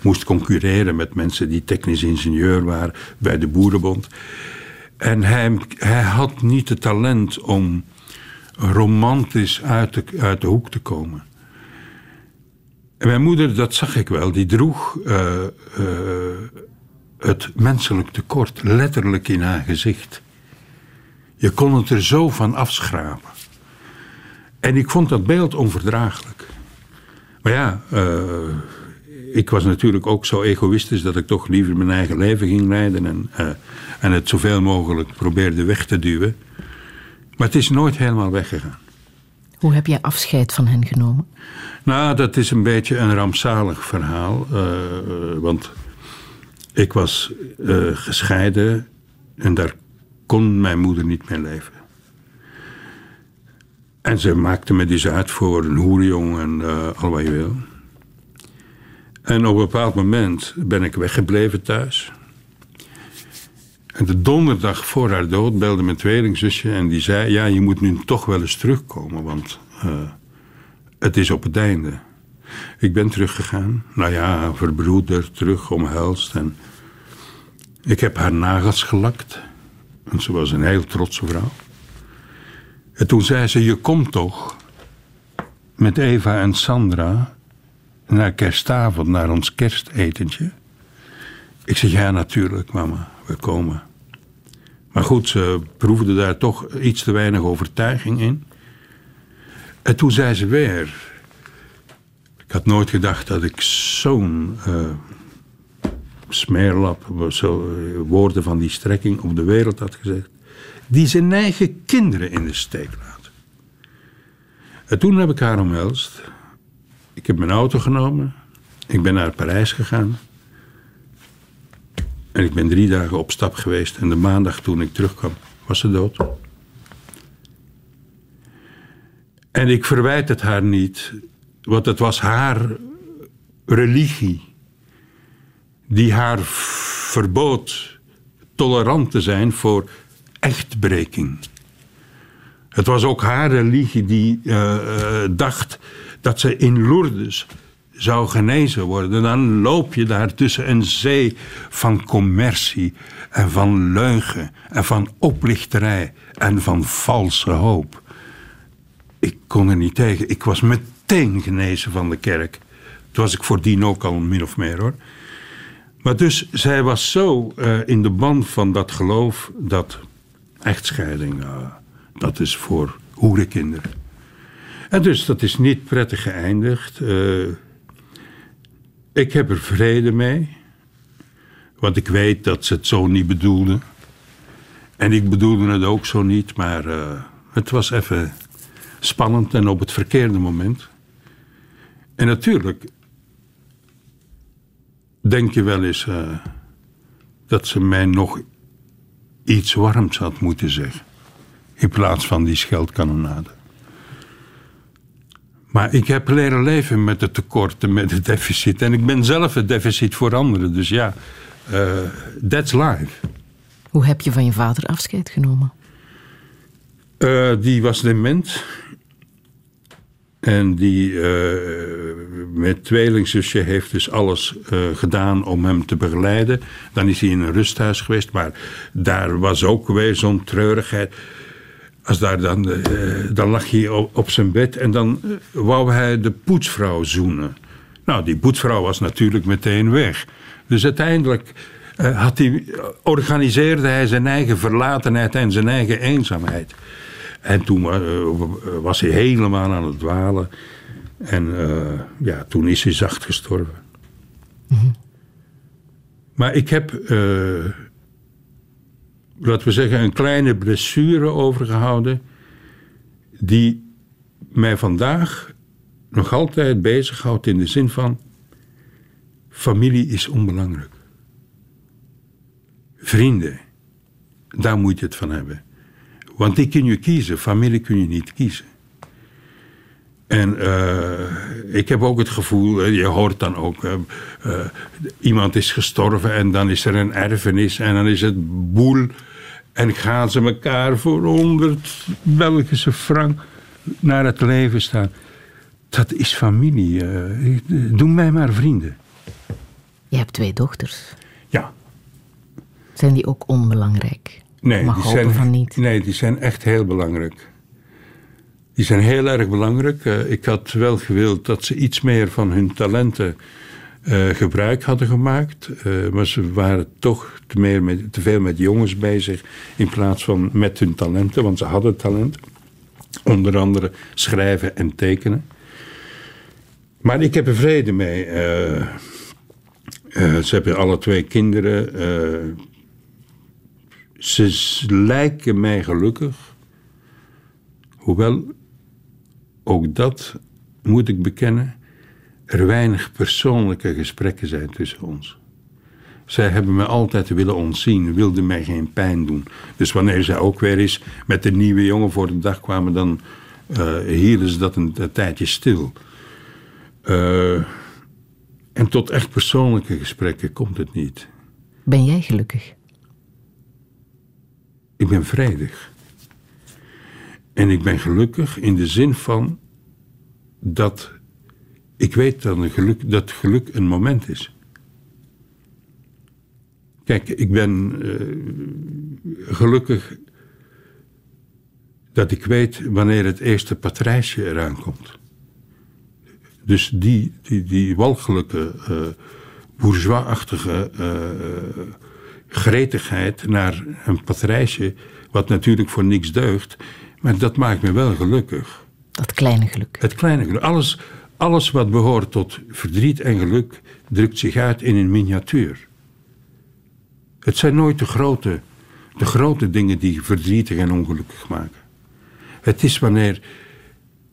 moest concurreren met mensen die technisch ingenieur waren bij de Boerenbond. En hij, hij had niet het talent om romantisch uit de, hoek te komen. En mijn moeder, dat zag ik wel, die droeg het menselijk tekort letterlijk in haar gezicht. Je kon het er zo van afschrapen. En ik vond dat beeld onverdraaglijk. Maar ja, uh, ik was natuurlijk ook zo egoïstisch dat ik toch liever mijn eigen leven ging leiden en, en het zoveel mogelijk probeerde weg te duwen. Maar het is nooit helemaal weggegaan. Hoe heb jij afscheid van hen genomen? Nou, dat is een beetje een rampzalig verhaal. Uh, want ik was uh, gescheiden en daar kon mijn moeder niet meer leven. En ze maakte me dus uit voor een hoerjong en uh, al wat je wil. En op een bepaald moment ben ik weggebleven thuis. En de donderdag voor haar dood belde mijn tweelingzusje en die zei: Ja, je moet nu toch wel eens terugkomen, want uh, het is op het einde. Ik ben teruggegaan, nou ja, verbroederd, terug omhelst. En ik heb haar nagels gelakt. En ze was een heel trotse vrouw. En toen zei ze: Je komt toch met Eva en Sandra naar kerstavond, naar ons kerstetentje? Ik zeg: Ja, natuurlijk, mama we komen. Maar goed, ze proefde daar toch iets te weinig overtuiging in. En toen zei ze weer. Ik had nooit gedacht dat ik zo'n uh, smeerlap, uh, woorden van die strekking op de wereld had gezegd. Die zijn eigen kinderen in de steek laat. En toen heb ik haar omhelst. Ik heb mijn auto genomen. Ik ben naar Parijs gegaan. En ik ben drie dagen op stap geweest. En de maandag toen ik terugkwam, was ze dood. En ik verwijt het haar niet, want het was haar religie die haar verbood tolerant te zijn voor echtbreking. Het was ook haar religie die uh, uh, dacht dat ze in Lourdes zou genezen worden, dan loop je daar tussen een zee van commercie en van leugen en van oplichterij en van valse hoop. Ik kon er niet tegen. Ik was meteen genezen van de kerk. Toen was ik voordien ook al min of meer hoor. Maar dus zij was zo uh, in de band van dat geloof dat echtscheiding, uh, dat is voor hoerenkinderen. En dus dat is niet prettig geëindigd. Uh, ik heb er vrede mee. Want ik weet dat ze het zo niet bedoelden. En ik bedoelde het ook zo niet, maar het was even spannend en op het verkeerde moment. En natuurlijk denk je wel eens uh, dat ze mij nog iets warms had moeten zeggen. In plaats van die scheldkanonade. Maar ik heb leren leven met het tekort en met het deficit. En ik ben zelf het deficit voor anderen. Dus ja, uh, that's life. Hoe heb je van je vader afscheid genomen? Uh, die was dement. En die uh, met tweelingzusje heeft dus alles gedaan om hem te begeleiden. Dan is hij in een rusthuis geweest. Maar daar was ook weer zo'n treurigheid. Als daar dan, uh, dan lag hij op, op, zijn bed en dan wou hij de poetsvrouw zoenen. Nou, die poetsvrouw was natuurlijk meteen weg. Dus uiteindelijk had hij, organiseerde hij zijn eigen verlatenheid en zijn eigen eenzaamheid. En toen was hij helemaal aan het dwalen. En ja, toen is hij zacht gestorven. Mm -hmm. Maar ik heb laten we zeggen, een kleine blessure overgehouden. die mij vandaag nog altijd bezighoudt in de zin van. familie is onbelangrijk. Vrienden, daar moet je het van hebben. Want die kun je kiezen, familie kun je niet kiezen. En eh, ik heb ook het gevoel, eh, je hoort dan ook, eh, iemand is gestorven en dan is er een erfenis en dan is het boel. En gaan ze elkaar voor 100 Belgische frank naar het leven staan. Dat is familie. doe mij maar vrienden. Je hebt twee dochters. Ja. Zijn die ook onbelangrijk? Nee, Mag die zijn, van niet. nee, die zijn echt heel belangrijk. Die zijn heel erg belangrijk. Eh, ik had wel gewild dat ze iets meer van hun talenten eh, gebruik hadden gemaakt. Eh, maar ze waren toch te, meer met, te veel met jongens bezig in plaats van met hun talenten, want ze hadden talent. Onder andere schrijven en tekenen. Maar ik heb er vrede mee. Ze hebben alle twee kinderen. Ze lijken mij gelukkig. Hoewel, ook dat moet ik bekennen, er weinig persoonlijke gesprekken zijn tussen ons. Zij hebben me altijd willen ontzien, wilden mij geen pijn doen. Dus wanneer zij ook weer eens met de nieuwe jongen voor de dag kwamen, dan eh, hielden ze dat een, een tijdje stil. Eh, en tot echt persoonlijke gesprekken komt het niet. Ben jij gelukkig? Ik ben vredig. En ik ben gelukkig in de zin van dat ik weet dat, een geluk, dat geluk een moment is. Kijk, ik ben eh, gelukkig dat ik weet wanneer het eerste patrijsje eraan komt. Dus die, die, die walgelijke, bourgeois-achtige eh, gretigheid naar een patrijsje, wat natuurlijk voor niks deugt, maar dat maakt me wel gelukkig. Dat kleine geluk. Het kleine geluk. Alles, alles wat behoort tot verdriet en geluk drukt zich uit in een miniatuur. Het zijn nooit de grote, de grote dingen die verdrietig en ongelukkig maken. Het is wanneer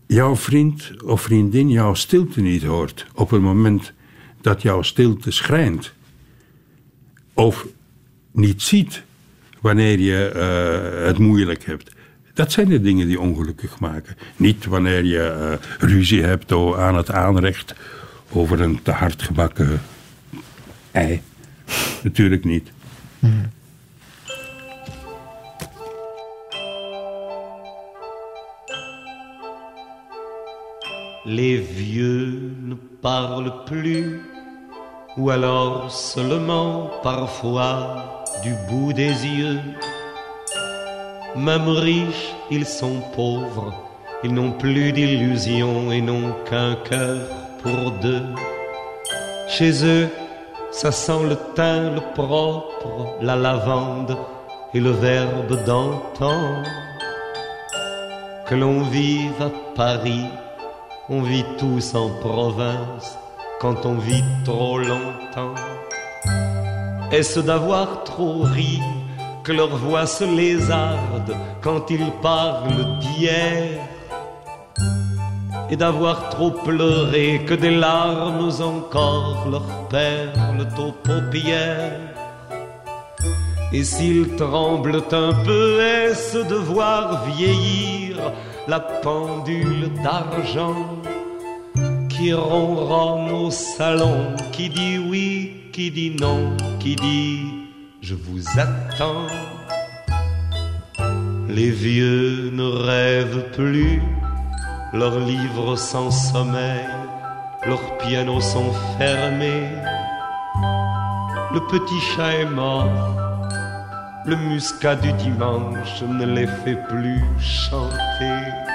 jouw vriend of vriendin jouw stilte niet hoort op het moment dat jouw stilte schrijnt. Of niet ziet wanneer je eh, het moeilijk hebt. Dat zijn de dingen die ongelukkig maken. Niet wanneer je eh, ruzie hebt aan het aanrecht over een te hard gebakken ei. Natuurlijk niet. Les vieux ne parlent plus, ou alors seulement parfois du bout des yeux. Même riches, ils sont pauvres, ils n'ont plus d'illusions et n'ont qu'un cœur pour deux. Chez eux, ça sent le thym, le propre, la lavande et le verbe d'antan. Que l'on vive à Paris, on vit tous en province quand on vit trop longtemps. Est-ce d'avoir trop ri que leur voix se lézarde quand ils parlent d'hier Et d'avoir trop pleuré que des larmes encore leur perlent aux paupières et s'ils tremblent un peu, est-ce de voir vieillir la pendule d'argent qui au salon, qui dit oui, qui dit non, qui dit je vous attends. Les vieux ne rêvent plus, leurs livres sans sommeil, leurs pianos sont fermés. Le petit chat est mort, le muscat du dimanche ne les fait plus chanter.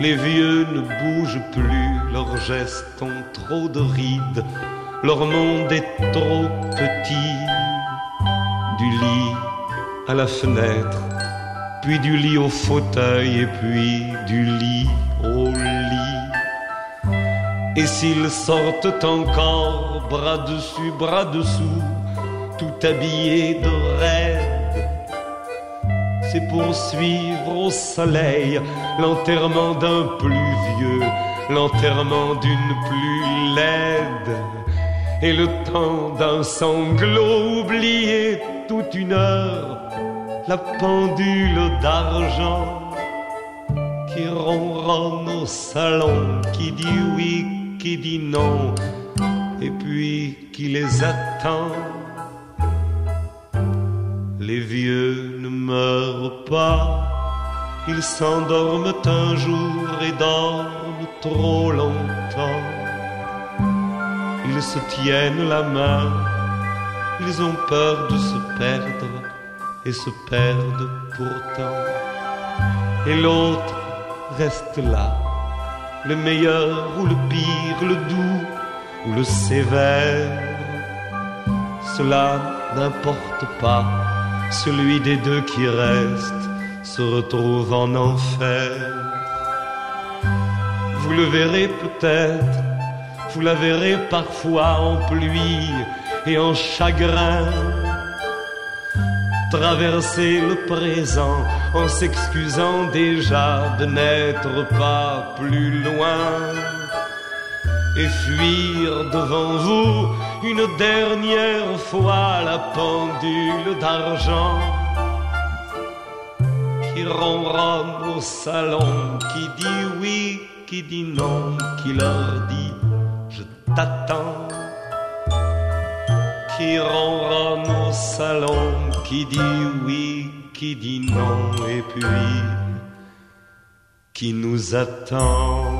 Les vieux ne bougent plus, leurs gestes ont trop de rides, leur monde est trop petit. Du lit à la fenêtre, puis du lit au fauteuil et puis du lit au lit. Et s'ils sortent encore, bras dessus, bras dessous, tout habillés de raide, c'est pour suivre au soleil l'enterrement d'un plus vieux, l'enterrement d'une plus laide, et le temps d'un sanglot oublié toute une heure, la pendule d'argent qui ronronne au salon, qui dit oui, qui dit non, et puis qui les attend. Les vieux ne meurent pas, ils s'endorment un jour et dorment trop longtemps. Ils se tiennent la main, ils ont peur de se perdre et se perdent pourtant. Et l'autre reste là, le meilleur ou le pire, le doux ou le sévère. Cela n'importe pas, celui des deux qui reste se retrouve en enfer. Vous le verrez peut-être, vous la verrez parfois en pluie et en chagrin. Traverser le présent en s'excusant déjà de n'être pas plus loin et fuir devant vous une dernière fois la pendule d'argent qui ronronne au salon, qui dit oui, qui dit non, qui leur dit je t'attends, qui ronronne au salon, qui dit oui, qui dit non, et puis qui nous attend.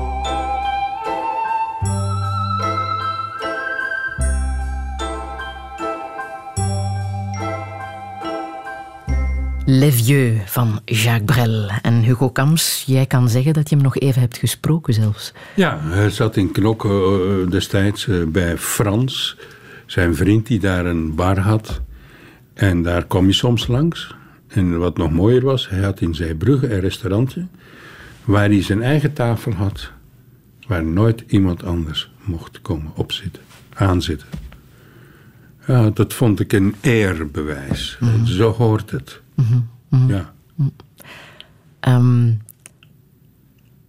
Les Vieux van Jacques Brel. En Hugo Kams, jij kan zeggen dat je hem nog even hebt gesproken zelfs. Ja, hij zat in Knokken eh, destijds eh, bij Frans, zijn vriend die daar een bar had. En daar kwam hij soms langs. En wat nog mooier was, hij had in Zeebrugge een restaurantje waar hij zijn eigen tafel had, waar nooit iemand anders mocht komen opzitten, aanzitten. Ja, dat vond ik een eerbewijs. Zo hoort het. Ja.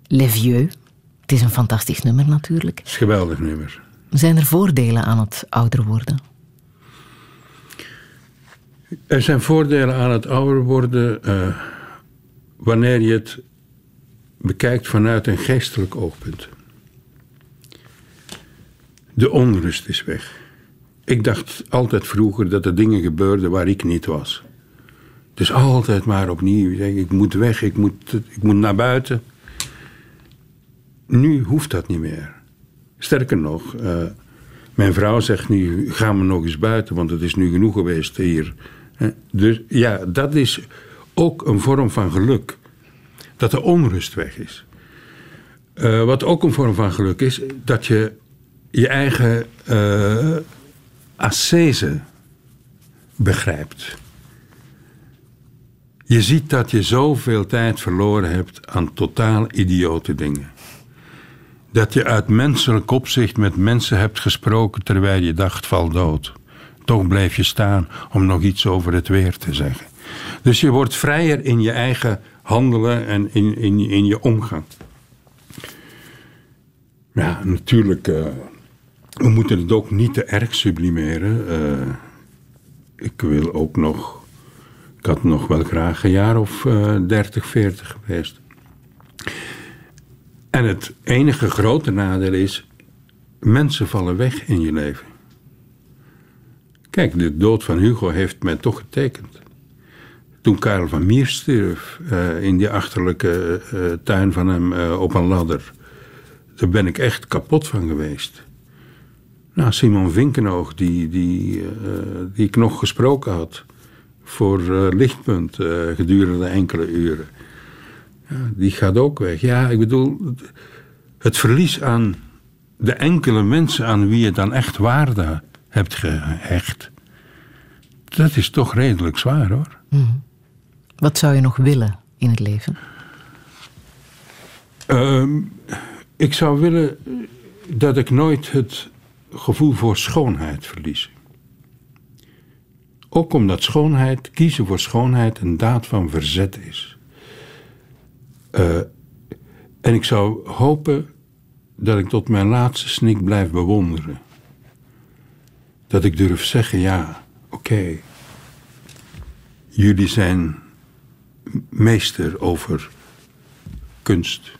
Les Vieux, het is een fantastisch nummer natuurlijk. Het is een geweldig nummer. Zijn er voordelen aan het ouder worden? Er zijn voordelen aan het ouder worden eh, wanneer je het bekijkt vanuit een geestelijk oogpunt. De onrust is weg. Ik dacht altijd vroeger dat er dingen gebeurden waar ik niet was. Dus altijd maar opnieuw. Ik denk, Ik moet weg, ik moet, ik moet naar buiten. Nu hoeft dat niet meer. Sterker nog, eh, mijn vrouw zegt nu: ga maar nog eens buiten, want het is nu genoeg geweest hier. Eh, Dus ja, dat is ook een vorm van geluk. Dat de onrust weg is. Eh, wat ook een vorm van geluk is, dat je je eigen ascese begrijpt. Je ziet dat je zoveel tijd verloren hebt aan totaal idiote dingen. Dat je uit menselijk opzicht met mensen hebt gesproken terwijl je dacht val dood. Toch bleef je staan om nog iets over het weer te zeggen. Dus je wordt vrijer in je eigen handelen en in, in, in je omgang. Ja, natuurlijk. eh, we moeten het ook niet te erg sublimeren. Eh, ik wil ook nog. Ik had nog wel graag een jaar of eh 30, 40 geweest. En het enige grote nadeel is. Mensen vallen weg in je leven. Kijk, de dood van Hugo heeft mij toch getekend. Toen Karel van Mier stierf eh, in die achterlijke eh, tuin van hem eh, op een ladder. Daar ben ik echt kapot van geweest. Nou, Simon Vinkenoog, die, die, eh, die ik nog gesproken had voor eh, Lichtpunt eh, gedurende enkele uren. Ja, die gaat ook weg. Ja, ik bedoel, het verlies aan de enkele mensen aan wie je dan echt waarde hebt gehecht. Dat is toch redelijk zwaar hoor. Wat zou je nog willen in het leven? Ehm, ik zou willen dat ik nooit het gevoel voor schoonheid verlies. Ook omdat schoonheid, kiezen voor schoonheid, een daad van verzet is. Eh, en ik zou hopen dat ik tot mijn laatste snik blijf bewonderen. Dat ik durf zeggen, ja, oké. jullie zijn meester over kunst.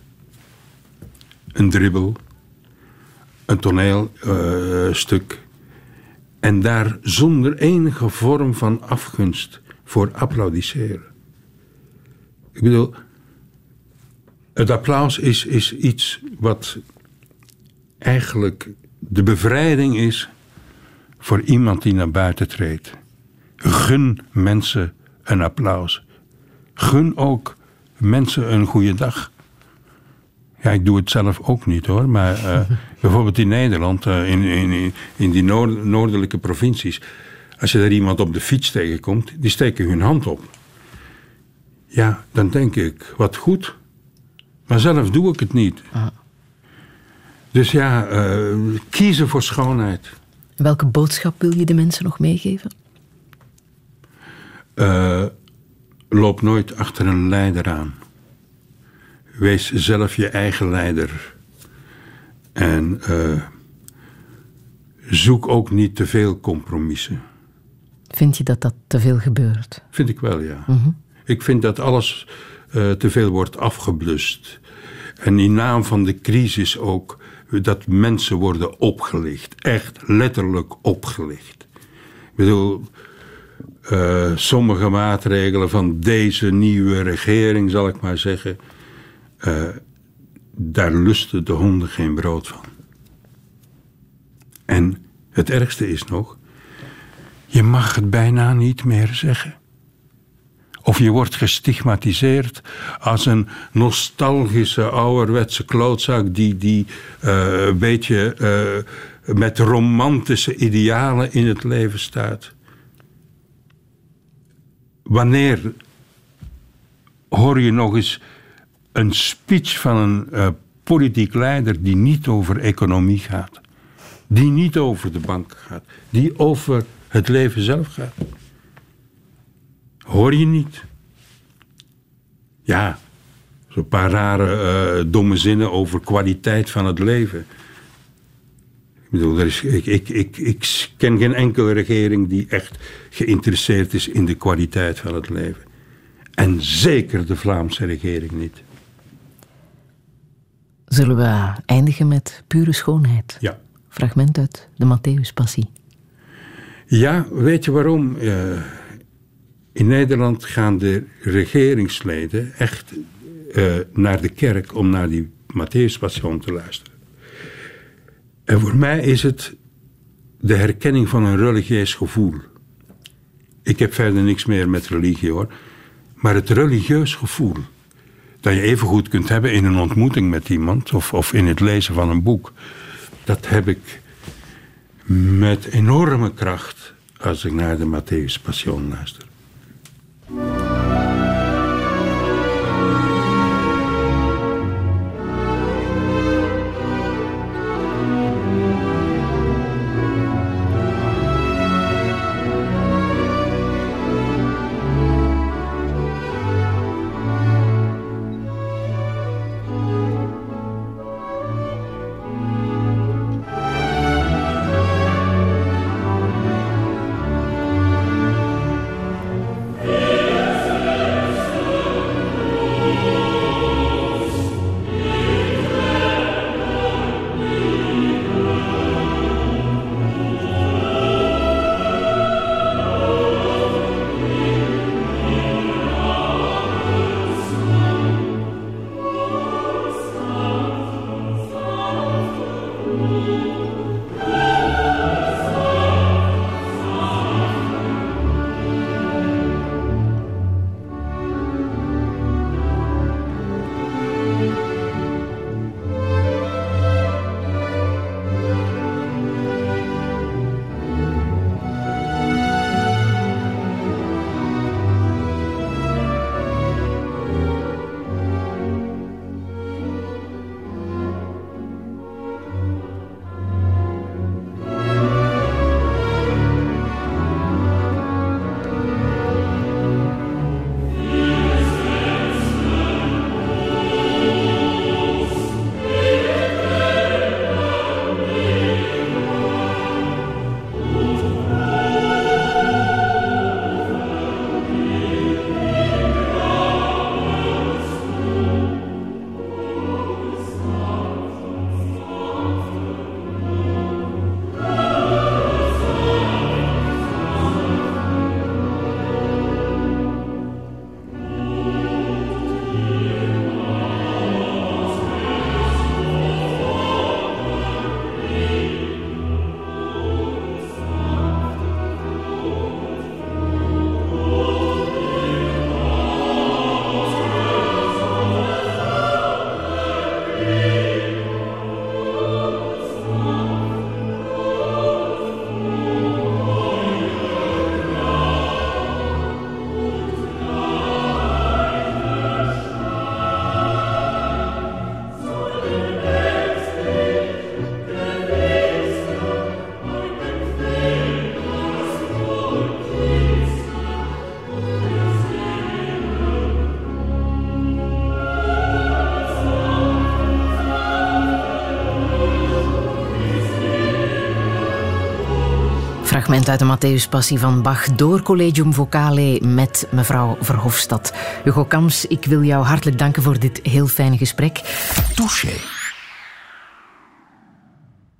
Een dribbel, een toneelstuk. En daar zonder enige vorm van afgunst voor applaudisseren. Ik bedoel, het applaus is, is iets wat eigenlijk de bevrijding is voor iemand die naar buiten treedt. Gun mensen een applaus. Gun ook mensen een goede dag. Ja, ik doe het zelf ook niet hoor. Maar uh, bijvoorbeeld in Nederland, uh, in, in, in die noord noordelijke provincies. Als je daar iemand op de fiets tegenkomt, die steken hun hand op. Ja, dan denk ik, wat goed. Maar zelf doe ik het niet. Ah. Dus ja, uh, kiezen voor schoonheid. Welke boodschap wil je de mensen nog meegeven? Loop nooit achter een leider aan. Wees zelf je eigen leider. En uh, zoek ook niet te veel compromissen. Vind je dat dat te veel gebeurt? Vind ik wel, ja. Mm -hmm. Ik vind dat alles uh, te veel wordt afgeblust. En in naam van de crisis ook dat mensen worden opgelicht. Echt letterlijk opgelicht. Ik bedoel, uh, sommige maatregelen van deze nieuwe regering, zal ik maar zeggen, uh, daar lusten de honden geen brood van. En het ergste is nog, je mag het bijna niet meer zeggen. Of je wordt gestigmatiseerd als een nostalgische, ouderwetse klootzak die, die uh, een beetje uh, met romantische idealen in het leven staat. Wanneer hoor je nog eens een speech van een uh, politiek leider die niet over economie gaat, die niet over de bank gaat, die over het leven zelf gaat? Hoor je niet? Ja, zo'n paar rare, uh, domme zinnen over kwaliteit van het leven. Ik bedoel, er is, ik, ik, ik, ik ken geen enkele regering die echt geïnteresseerd is in de kwaliteit van het leven. En zeker de Vlaamse regering niet. Zullen we eindigen met pure schoonheid? Ja. Fragment uit de Matthäus-passie. Ja, weet je waarom? Uh, in Nederland gaan de regeringsleden echt uh, naar de kerk om naar die Matthäus-passion te luisteren. En voor mij is het de herkenning van een religieus gevoel. Ik heb verder niks meer met religie hoor. Maar het religieus gevoel dat je even goed kunt hebben in een ontmoeting met iemand of, of in het lezen van een boek, dat heb ik met enorme kracht als ik naar de Matthäus Passion luister. Fragment uit de Matthäus-passie van Bach door Collegium Vocale met mevrouw Verhofstadt. Hugo Kams, ik wil jou hartelijk danken voor dit heel fijne gesprek. Touché.